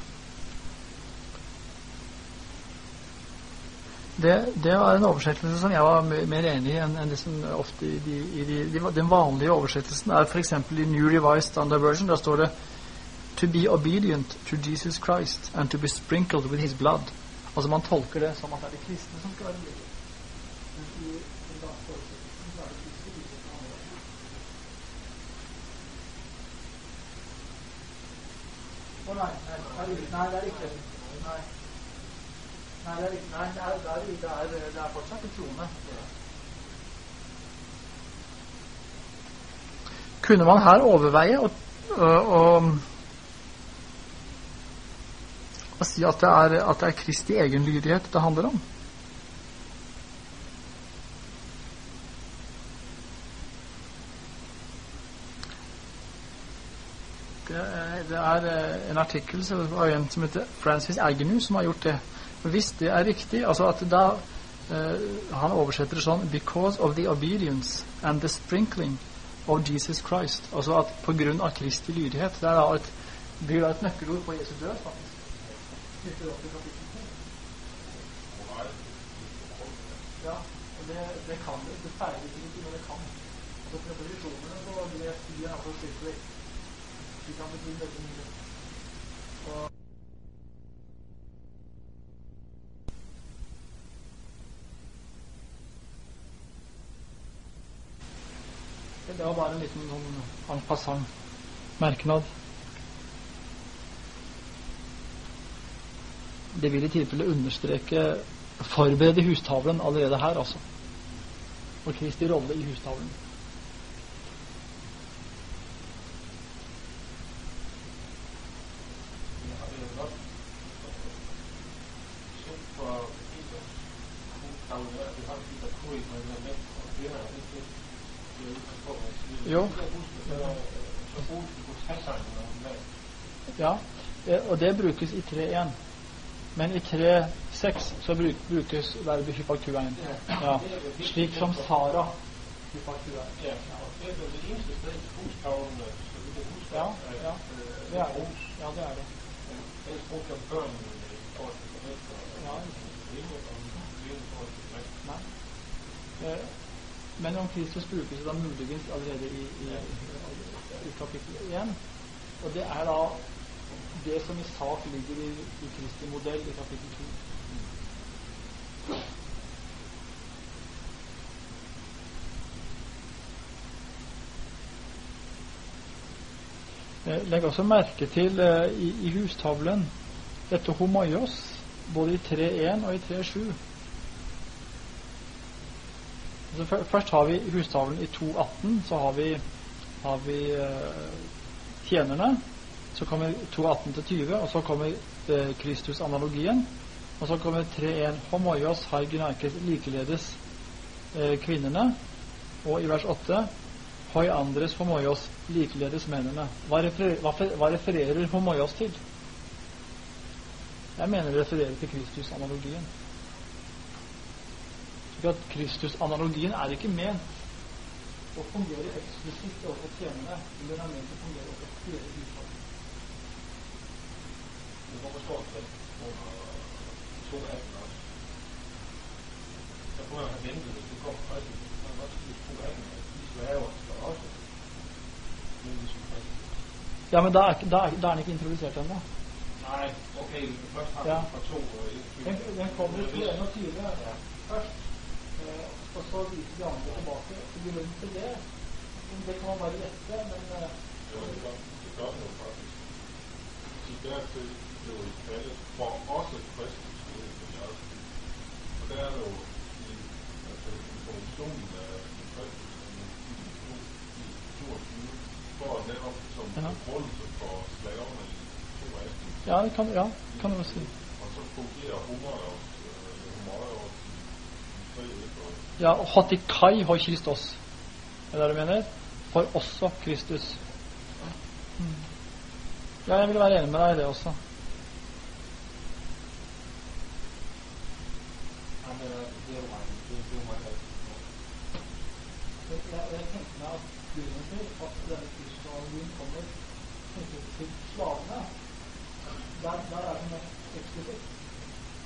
Det, det, var en oversettelse som jeg var mer enig i enn, en det som ofte i, de, i de, de, Den vanlige oversettelsen er f.eks. i New Revised Standard Version. Der står det To be obedient to Jesus Christ and to be sprinkled with his blood. Altså Man tolker det som at det er de kristne som skal være lydige. Å nei, det er det ikke, nei, det er, det er, det er, fortsatt en troende. Kunne man her overveie å, å, å si at det, er, at det er Kristi egen lydighet det handler om? Det er en artikkel av en som heter Francis Agnew, som har gjort det. Hvis det er riktig altså at da uh, Han oversetter det sånn Because of the obedience and the sprinkling of Jesus Christ. Altså at på grunn av Kristi lydighet. Det er da et, blir da et nøkkelord på Jesu død, faktisk. Ja, og det, det kan det. Det feiler ikke, men det kan. Altså Preposisjonene på det blir altså skikkelig det var bare en liten sånn en passant merknad. Det vil i tilfelle understreke forberede hustavlen allerede her, altså. Og Kristi rolle i hustavlen. Jo. Ja, og det brukes i 3.1. Men i 3.6 så brukes verbet hypaktuein. Ja. Slik som Sara. Ja. Ja, det er det. Ja, det er det. Ja. Nei. Men om Kristus brukes da muligens allerede i, i, i kapittel 1. Og det er da det som i sak ligger i, i Kristi modell i kapittel 2. Legg også merke til uh, i, i, hustavlen dette homaios, både i 3.1 og i 3.7. Altså, først har vi hustavlen i 2.18. Så har vi, har vi uh, tjenerne. Så kommer 2.18 til 20, og så kommer uh, Kristus-analogien. Og så kommer 3.1 homoios har gynaikes likeledes eh, kvinnene. Og i vers 8 hoi andres homoios likeledes mennene. Hva, referer, hva, hva refererer homoios til? Jeg mener det refererer til Kristus-analogien. Slik at Kristus-analogien er ikke ment å fungere eksklusivt overfor tjenerne, men den er ment å fungere overfor hele husholdet. Du må forstå det have ventet, hvis det kom Kristus. Man kan også sige at de slaver skal også. Men de skulle Ja, men da er, da er, da er den ikke introdusert ennå. Nei, ok. først har vi ja. fra to. Den, kommer i 21 først, og så viser de andre tilbake. Så Grunnen til det det kan man bare gjette, men eh, Jo, det gør, det gør den jo faktisk. Sig dertil blev I kaldet for også Kristus led for jeres skyld. Og der er det jo i altså, informationen af Kristus, i 22, for netop som Ja. begrundelse for slaverne i 218. ja, det kan, ja, kan du si. Og så fungerer Homerios, øh, Homerios i, i 3 og Ja, Hotikai hoi Kristos. Er det det du mener? For også Kristus. Mm. Ja, jeg vil være enig med deg i det også. Ja, men øh, det er jo mig. Det, det er jo mig, der Jeg, jeg tenker meg at grunnen til at denne Kristus-analogien kommer knyttet til slavene, der, der er det mest eksplisitt.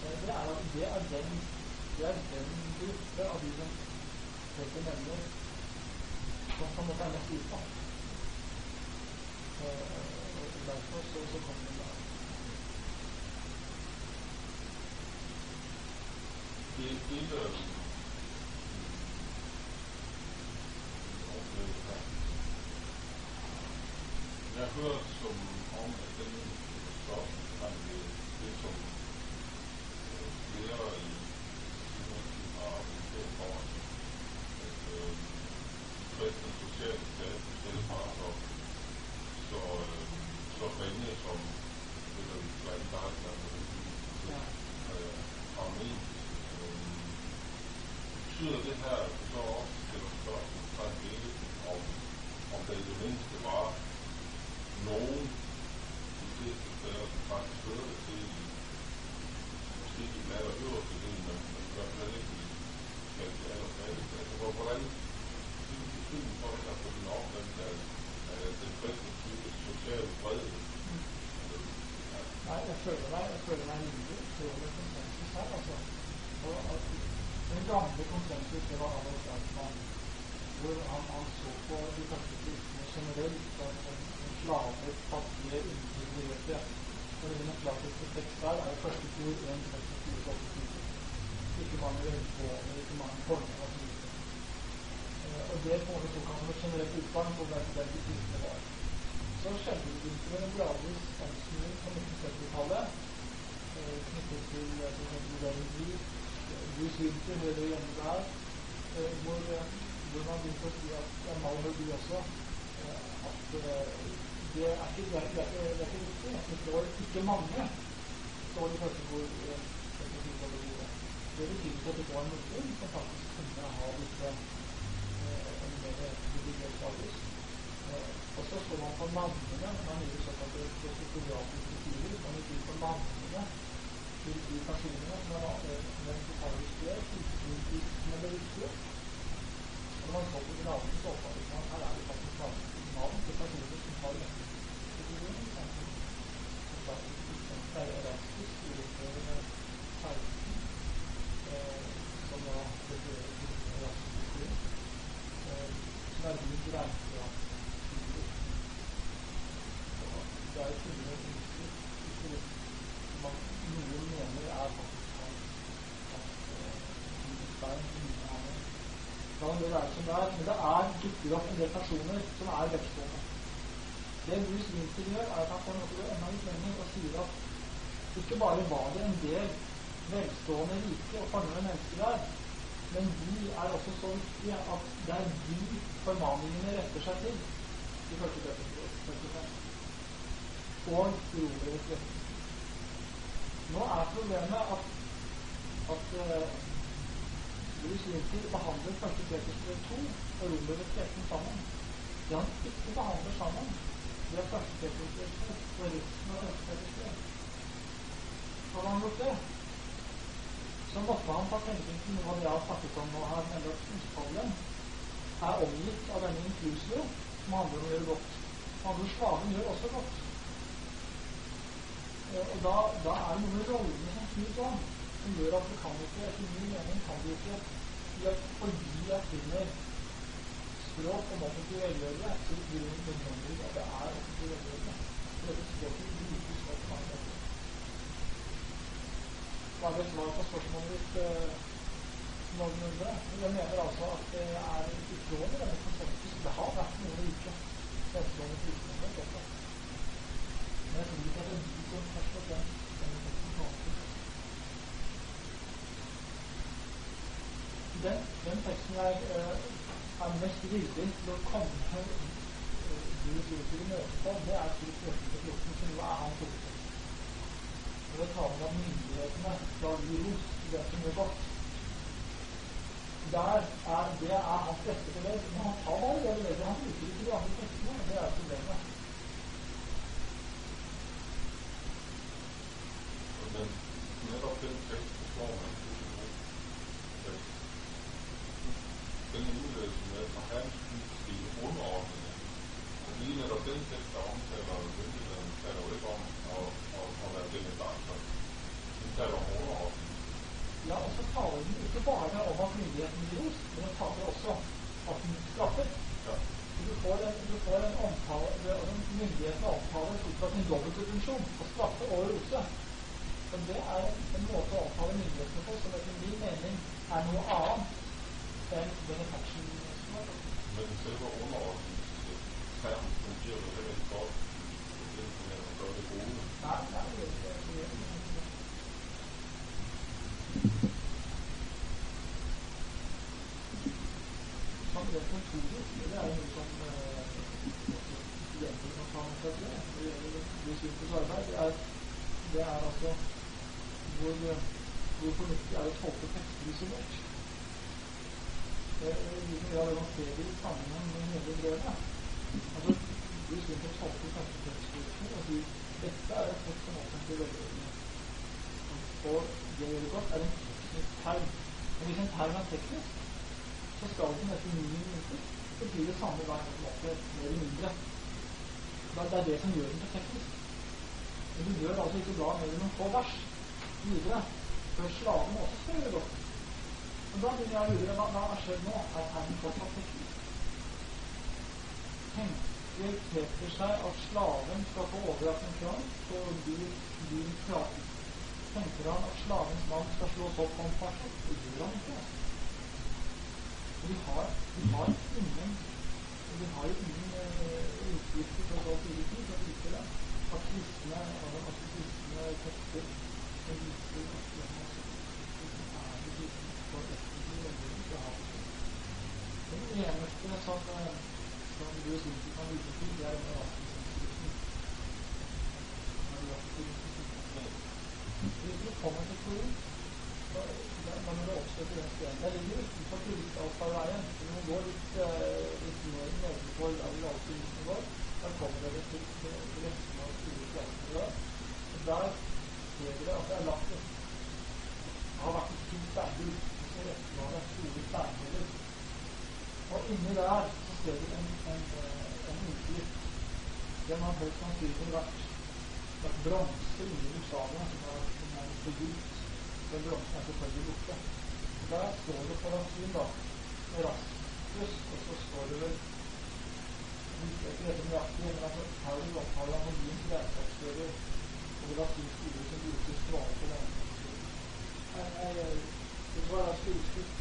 Eh, Det er at det er den, det er den gruppe av de som Peter nevner, som på en måte er mest utsatt. Eh, og Derfor så, så kommer den der. Det er ikke øh, Jeg har hørt som om, at den stof kan det, det som øh, flere i Simonsen har udført for os, at øh, kristne sociale status hjælper så, så, øh, så ringe som det er blandt andet Ja. øh, armé. Øh, betyder det her at du så også stiller spørgsmålstegn ved det, om, om der i det mindste var nogen de fleste steder, som faktisk hører det til i måske i den aller øverste del, men, men i hvert fald ikke i blandt de allerfattigste. Altså, hvor- hvordan hvilken betydning for det her på din opfattelse af, af den kristne type sociale fred? Ja, Nei, jeg føler meg, jeg føler meg rimelig over konsensus her, altså. Og at den gamle konsensus, det var Adolf Eichmann, hvor han, han så på de første kristne generelt som, som, som slaver, fattige, integrerte. Og det den klassiske tekst der er jo første kor 1, 24, 24. Ikke mange religioner, ikke mange former. Eh, Og det på en måte tok han som et generelt utsagn på hvem de kristne var. Så skjedde det en gradvis omsnuing på 1970-tallet eh, knyttet til f.eks. eh, Bruce Winter hører hjemme der, hvor, hvor man begynte å si at ja, Malmer du også, at det er ikke, det er, det er, ikke- det er ikke riktig. Det står ikke mange, står i eh, første det betyr at det var noen som faktisk kunne ha disse eh, privilegert status. Eh, Og så så man på navnene, man gjorde såkalte fotografiske sider, man gikk inn på navnene til de personene som var Paulus brev, tilknyttet som ble. Og når man så på gravene, så er det faktisk navn til som har dette posisjonen. Som faktisk ikke er Erasmus, ordfører 16, eh, som da refererer til Erasmus, eh, som er din grense det er et underlig uttrykk som man noen mener er faktisk hans stein La det være som det er, men det er dukker opp en del personer som er velstående. Det Bruce Winter gjør, er at han får noe enda litt lenger og sier at ikke bare var det en del velstående, rike og fornøyde mennesker der, men de er også så viktige at det er de formaningene retter seg til. I første først og rolig rett. Nå er problemet at, at uh, Bruce Winter behandler første brev 2 og romerets 13 sammen. Det han ikke behandler sammen, det er første brev 2 og resten av første Peters brev. hadde han gjort det, måtte han ta hensyn til noe av jeg har snakket om nå her, nemlig at utfallet er omgitt av denne inklusio, som handler om å gjøre godt. Andre slaven gjør også godt. Eh, og da, da er det noe med rollene som snus om, som gjør at du kan ikke, etter min mening, kan du ikke fordi jeg finner språk om offentlig velgjørelse, så blir det nødvendig at det er offentlig velgjørelse. For dette språket brukes på mange. Var det svar på spørsmålet ditt? Uh, noenlunde. Jeg mener altså at det er i tråd med denne konsensus. Det har vært noen uker Vestlandet kristendommen også. Men jeg tror at det er de som først og fremst den, den teksten jeg uh, er mest villig til å komme Guds ord til møte på, det er 14, som jo er hans hovedtekst. Når ta med om myndighetene skal gi ros til det som gjør godt der er, det er hans beste belegg. Men han tar bare det belegget. Han bruker ikke de andre tekstene. Det er problemet. Men nettopp den teksten slår man den udlægelse med fra hans de underordnede. Og lige netop den tekst, der omtaler myndigheden, taler jo ikke om at, at, at være benefaktor. Den taler om underordnede. Ja, og så taler den ikke bare om at myndigheten gir ros, men den taler også at den straffer. Ja. Du får en, du får en omtale, altså Myndighetene omtales ut fra sin dobbeltfunksjon, å straffe og rose. Så det er en måte å omtale myndighetene på som etter min mening er noe annet enn benefaction. Men selve underordningstermen fungerer jo heller ikke godt. Det er å gjøre det gode. Nei, nei, det gjør ikke Som det kontoret, det er jo noe som studenter kan ta med seg til når det gjelder Bluesvinkels arbeid. Det er, det er altså hvor, hvor fornuftig er å tolke tekster isolert. Liksom grad det man ser det i sammenheng med hele brevet. Altså, Bluesvinkel tolker kanskje tekststrukturen og sier dette er et tekst som offentlig velgjørende. Og det gjør godt, er en teknisk term. Og hvis en term er teknisk, så skal den etter ni minutter bety det samme hver måte, mer eller mindre. Det er det som gjør den teknisk. Men du gjør altså ikke mer enn noen få vers videre før slaven også skal gjøre godt. Og da begynner jeg å lure hva, har skjedd nå? Er termen fortsatt teknisk? Tenker Peter seg at slaven skal få overrakt en kran, så blir din praten tenker han at slavens mann skal slås opp om fortsatt. Det gjør han ikke. Vi har, vi har ingen vi har jo ingen uh, tidlig tid som viser det. At kristne, at kristne tekster som viser at de har er for offentlig religion, så har. Den eneste som, som du sikkert kan vise til, det er. Hvis vi kommer til så da må det til den stenen. Det ligger utenfor turistavtaleveien. Når man går litt, uh, litt mer nedenfor der alltid går, da kommer dere til resten av store. Og der ser dere at det er lagt et Det har vært et stort Og Så resten av det er store steinheller. Og inni der så ser du en, en, en utgift. Den har høyst sannsynlig vært vært bronse inni Jugoslavia, som er, som er. Den bronsen er selvfølgelig borte. Da Der står det på latin, da, Erasmus, og så står det vel ikke dette nøyaktig, men altså Paul av anonymt regnskapsfører og det latinske ordet som brukes svare på denne. Det var også utskift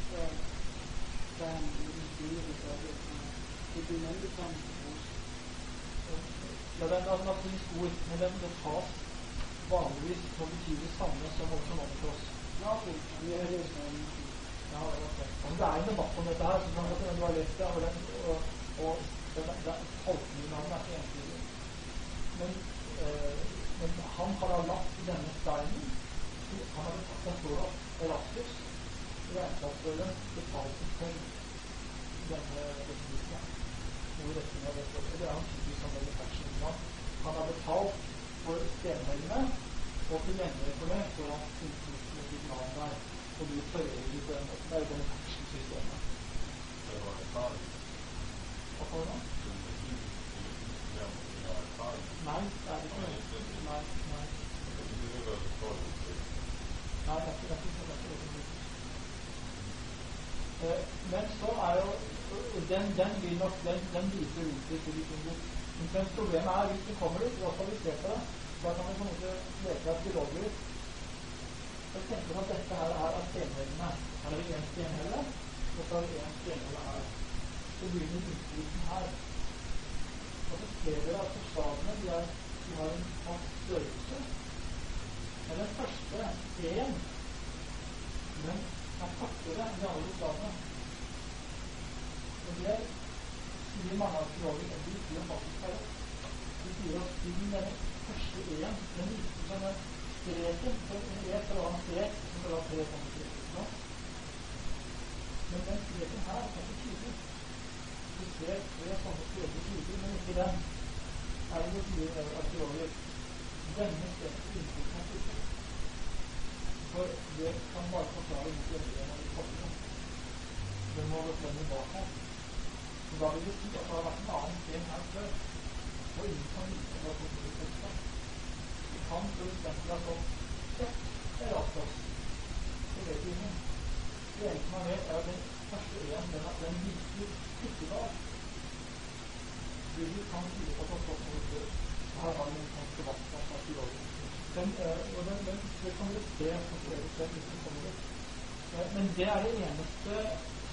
da han beskriver det. Det blir sånn ja, det er et latinsk ord, men det, tas vanligvis for å bety det samme som også nomikros. Det er en debatt om dette her, så har lest det, og, den, og, og den, den, den er ikke entydig. Men, eh, men han har da denne steinen Han har tatt en står at Erasmus, regnskapsføreren, betalte for denne republikken. Hvor retningen av det. Og det er han typisk som mann. Han har betalt for stenhellene få tilgjengelig for det, så Og du fører litt på den måten. Det er. Det var. Hva får du nå? Nei, det er ikke det. Nei, nei. Nei, det er ikke det. Eh, Men så er jo den, den vil nok den, den viser ut til de. Men problemet er hvis du kommer dit, og hvis vi på det, da kan du på en måte leke at biologer så tenker man at dette her er av stenhellene. Her er det én stenhelle, og så er det én stenhelle her. Så begynner innflytelsen her. Og så ser dere at forslagene de, er, de har en fast størrelse. Men den første én, den er kortere enn de andre forslagene. Og det sier mange arkeologer at de sier faktisk er. De sier at siden den første e-en, den virker som en streken en e skal ha en som skal ha tre streker. Men den streken her er ikke tydelig. Du ser tre sånne streker tydelig, men ikke den. Her er det sier arkeologer. Denne streken inntrykket er tydelig. For det kan bare forklare hvorfor endringen har blitt kortere. Den må frem bak her. Da vil det si at det har vært en annen sten her før. Og ingen kan vite hva som blir testet. Det kan f.eks. ha stått kjøtt eller astos. Det vet ingen. Det eneste man vet, er at den første en, den, den virker ikke da. Gud kan tyde på at det har stått noe før. Her har vi en sånn debatt om. Den, eh, og den, den, det kan dere se på flere steder kommer dit. Eh, Men det er det eneste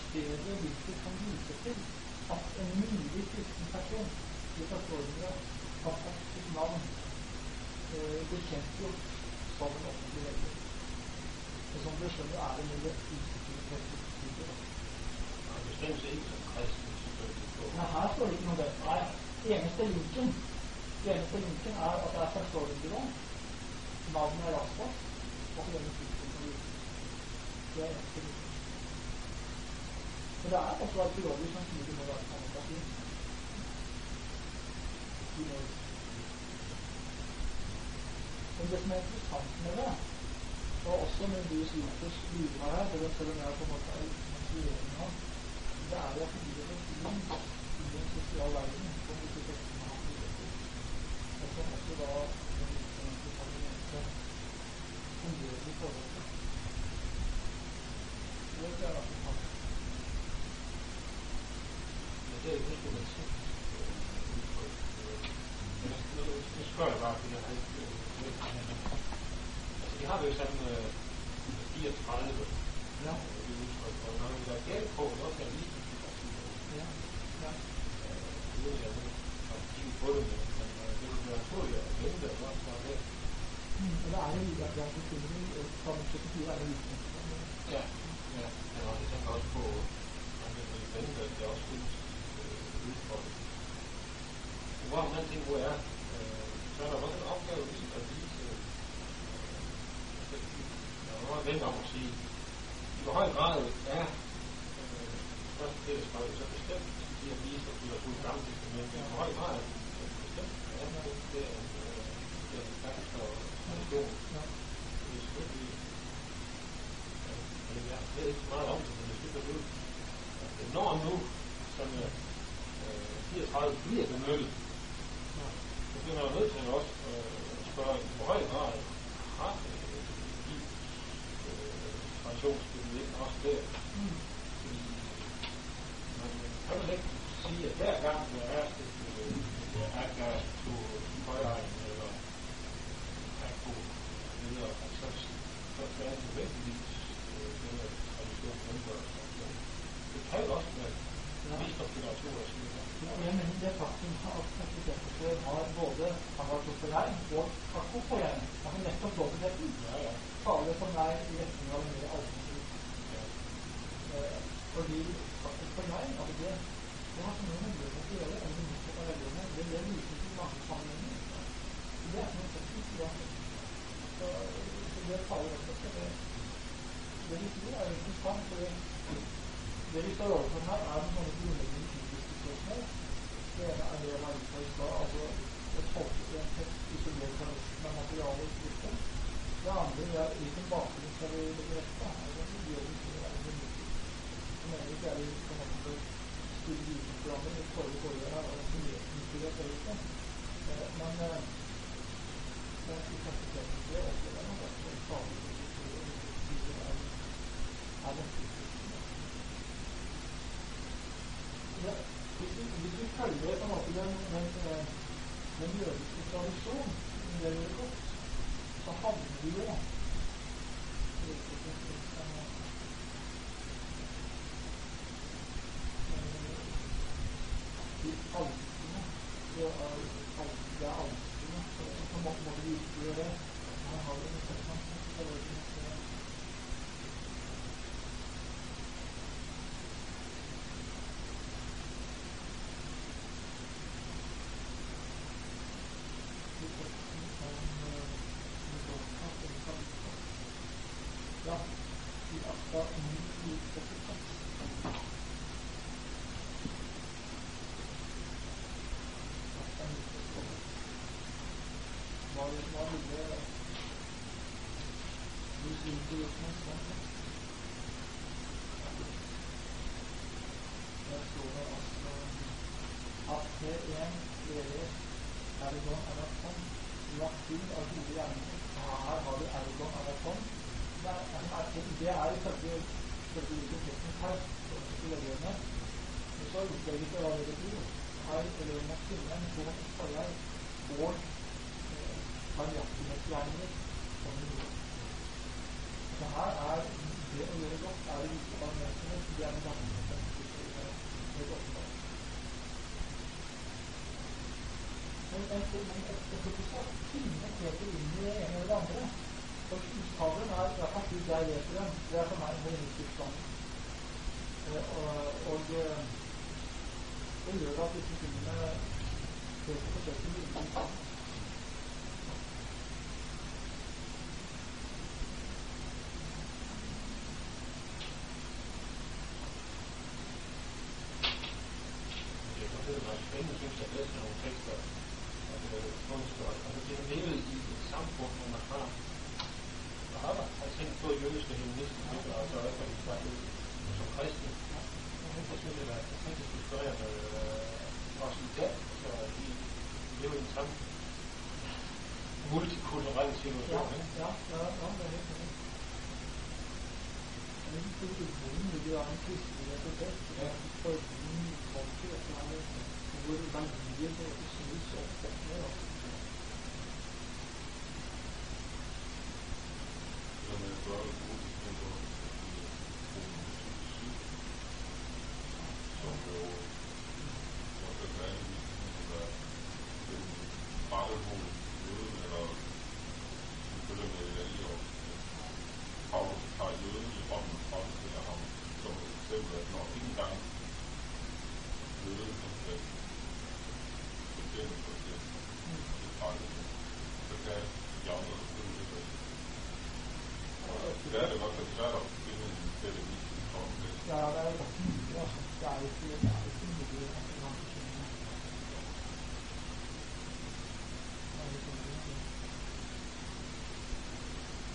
stedet hvilket kan vise til at en mulig kristen person i forståelse har fått sitt navn eh, bekjentgjort som en offentlig velger. Og som dere skjønner, er det mye usikkerhet i det. Han bestemmer seg ikke som kristen, selvfølgelig. på- Men her står det ikke noe om det. Nei, eneste eneste linken er at det er førsteårsnivå. Navnet er Raspas, og så denne tidspunkten. Det er eneste linken. Men det er også arkeologer som sier det må være. De må Men det som er interessant med det, og også med Bruce Wilkers bidrar her, for selv om jeg på en måte er inspireringen av, det er jo at vi lever i en sosial verden som vi ikke teksten har muligheter. Og som også da den utenlandske parlamentet fungerer i forhold til. Det tror jeg er interessant. Det er ikke så medisinsk øh, udtryk. Øh, men jeg har øh, har jo sådan øh, 34 Ja, øh, det udtryk, og når vi er galt på, så kan jeg Ja. ja, ja. uden at jeg har kigget på det, men øh, det vil være naturligt at vente, og så er det. Mm. Og da er det like at jeg befinner fra 74 er det like. Ja, ja. Men også, tænker også på, at det vil vente, at det også findes øh, udtryk. Hvor man ting, hvor er, Når nu, som øh, 34 bliver benyttet, så er nødt til også øh, spørge, i hvor høj grad har de øh, traditionsbillede ikke også der? Mm. Man er et øh, Agas på er det nødvendigvis. Det kan også være jeg det faktum har Hangartoppelein og takk for jeg, altså nettopp dobbeltheten, taler for meg i retning av mer ja. Eh, fordi faktisk for meg, altså det, det har ikke noe med å gjøre, enn det nettopp av velgerne, det det viser til mange sammenhenger. Det er ikke noe teknisk, det. Så, så det taler også for det. Det vi sier er interessant, for det vi står overfor her, er sånne grunnleggende kritiske spørsmål. Det ene er det inne på i stad, altså å tolke en tekst isolert fra resten av materialet i skriften. Det andre er hvilken bakgrunn skal vi bekrefte? Er det jøden som er en som egentlig jeg vil på en måte stille visdomsprogrammet i forrige forrige her og symmetrisk høyeste. Men men i det er, er. Ja, hvis, vi, følger på en måte den, den, den jødiske tradisjon, det gjør godt, så havner vi jo i alpene. Det er det er alpene. Så må vi virkelig gjøre det. Her har vi en søknad. Ja, i akta 936. Hva hva ville du si til gjort med sånn tekst? Der står det altså at P1 Ergon Araton uaktiv av gode gjerninger. Her har du Ergon Araton. Det er, det er ifølge hvilken her, i. Men så utlegger ikke hva det betyr. Her eleven av kvinnen, som forlag, og barmhjertighetsgjerninger som vi gjør. Så her er det å gjøre er det vise barmhjertighet, det er den gamle. Men skal finne Peter inn i det ene eller det andre. For hustavlen er, i hvert fall slik jeg det er for meg en helmistisk standard. Og, og det gjør at disse tingene ser på forsøket mye sammen. Det er faktisk meget spændende, synes jeg, at læse nogle tekster. Altså, kunstnere. Altså, det er levet i et samfund, hvor man har har der har tænkt på jødiske humanister, ikke? og så er det faktisk som kristne. Jeg synes, det er fantastisk inspirerende øh, også i dag. Så vi lever i en samme multikulturel situation. Ja, ikke? ja, ja, ja, det er helt enig. Men kulturen ligger av en kristelig identitet. Det er formen, folket, dette her, hvor verdier på en måte snus opp opp ned. da. som jeg gør det positivt på som jo også er vanligvis ligesom er den rette mod jøden, eller selvfølgelig med det i år. Paulus tager jøden i Rommen og fremstiller ham som et eksempel, at når ikke engang jøden han kan bestemme for det, det praktiske, så kan de andre selvfølgelig det. Og det er det i hvert fald svært at finde en pædagogik i kontekst. Ja, det er ganske mye. Altså. Det er ikke, det er ikke mye at man kan skjønne. Det er litt underlig.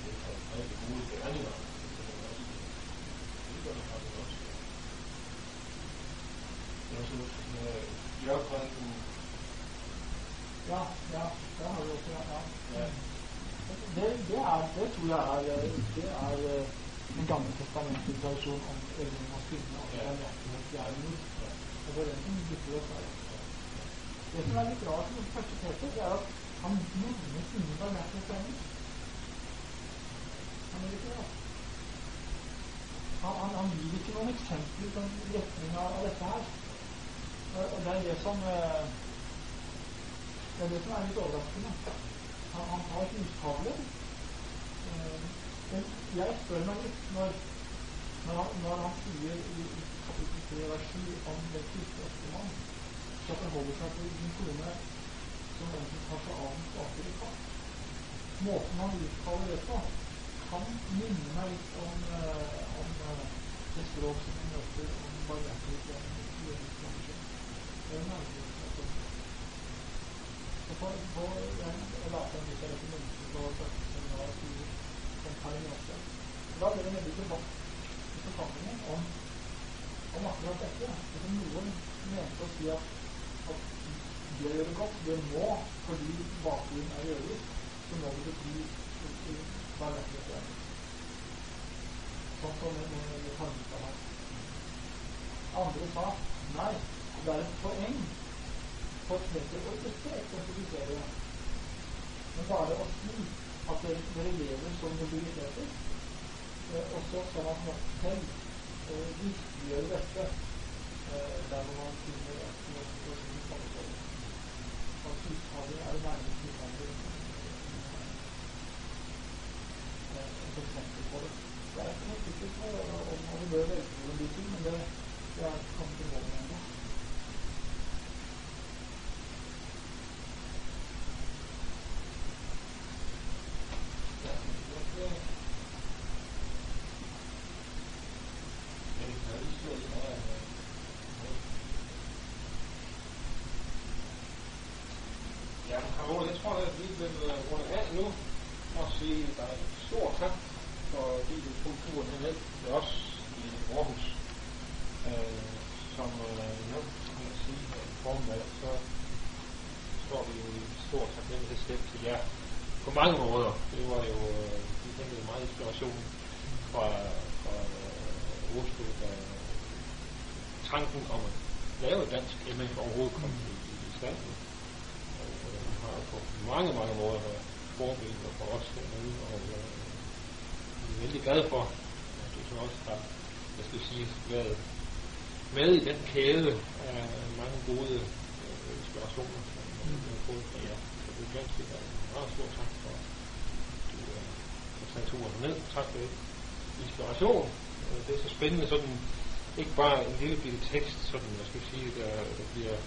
Det er rigtig gode gerninger. Det gør det faktisk også. Jeg synes, med Jørgen, Ja, ja, det har vi også, ja. ja. ja, Det, det, er, det tror jeg er, det er eh, den gamle testamentets tradisjon om øving av kvinner og barmhjertighetsgjerninger. Og det er den som dukker opp her. Det som er litt rart med første Peter, det er at han nevnes ingen barmhjertighetsgjerninger. Han gjør ikke det. Han, han, han gir ikke noen eksempler på retning av, dette her. Og det er det som eh, det er det som er litt overraskende. Han, han har hustavler. Eh, jeg spør meg litt når, når, han, når han sier i, i kapittel 3 vers 7 om den kristne ektemann skal forholde seg til en kone som en som tar seg av den svakere part. Måten han uttaler det på, kan minne meg litt om, eh, om eh, det språk som vi møter om barmhjertighet i jødisk. Så på, på, jeg, la frem litt av dette mennesket på første hva sier om paragrafer. Da ble det veldig debatt i forsamlingen om, om akkurat dette. Altså, noen mente å si at, at det gjør det godt, det må, fordi bakgrunnen er jøder, så må det bety paragrafer. Sånn som det Karmita her. Andre sa nei, det er et poeng for Peter å ikke eksemplifisere det men bare å si at dere, dere lever som mobiliteter, eh, og så skal man selv eh, virkeliggjør dette eh, der man finner at situasjonen sammenholder. At hushandling er det nærmeste hushandling eh, et eksempel på det. Jeg er ikke noe sikkert om man bør velge noen de ting, men det, det er kanskje målet ennå. Ja, Carola, jeg tror, at vi vil øh, runde af nu og sige dig en stor tak, fordi du tog turen herned til os i Aarhus. Øh, som øh, nævnt, kan man sige, øh, i formiddag, så står vi jo i stor taknemmelighedsstænd til jer på mange måder. Det var jo, vi hentede meget inspiration fra, fra øh, Oslo, da tanken om at lave dansk MF overhovedet kom i, i stand. Og øh, har på mange, mange måder været forbilleder for os dernede, og øh, vi er vældig glade for, at du så også har, jeg skal sige, været med i den kæde af mange gode øh, inspirationer, som vi har fået fra jer. Så det er ganske meget stor tak for, at du øh, har taget turen ned. Tak for. Inspiration. Øh, Det er så spændende sådan, ikke bare en lille bitte tekst, sådan, jeg skal sige, der, der bliver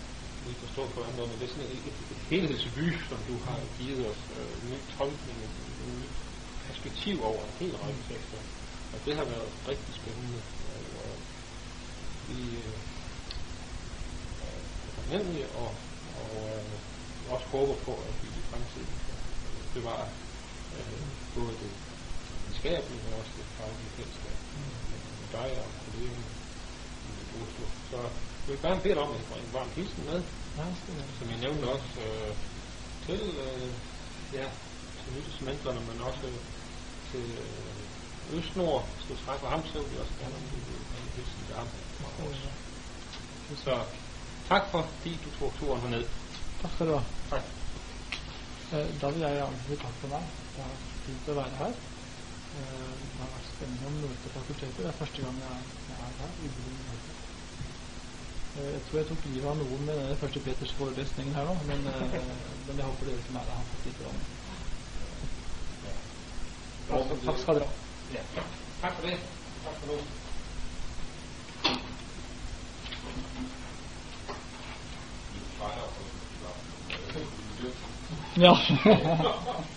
lige forstået på andre, men det er sådan et, et, et helhedsvy, som du har givet os, øh, en ny tolkning, en, en ny perspektiv over en hel række tekster. Og det har været rigtig spændende. Og, og vi øh, er taknemmelige og, og øh, også håber på, at vi i fremtiden bevare øh, både det videnskabelige, men også det faglige fællesskab med dig og kollegerne i Oslo. Så jeg vil gerne bede om at bringe en varm hilsen med, Ja, som jeg nævnte også øh, til, øh, ja, til nytelsesmentrene, men også øh, til øh, Østnord, skal du trække ham, så vil vi også gerne om det en hilsen til ham fra os. Så tak for, fordi du tog turen herned. Takk skal du have. Tak. Eh, Da vil jeg gjerne si takk for meg. Det har vært fint å være her. Eh, Det har vært spennende å møte fakultetet. Det er første gang jeg er her. i Norge. Eh, Jeg tror jeg tok livet av noen med den første Peters forelesningen her nå, men, men jeg håper dere som er her, har fått litt om. Takk, takk skal dere ha. Takk Tak for det. Takk for nu. 尿。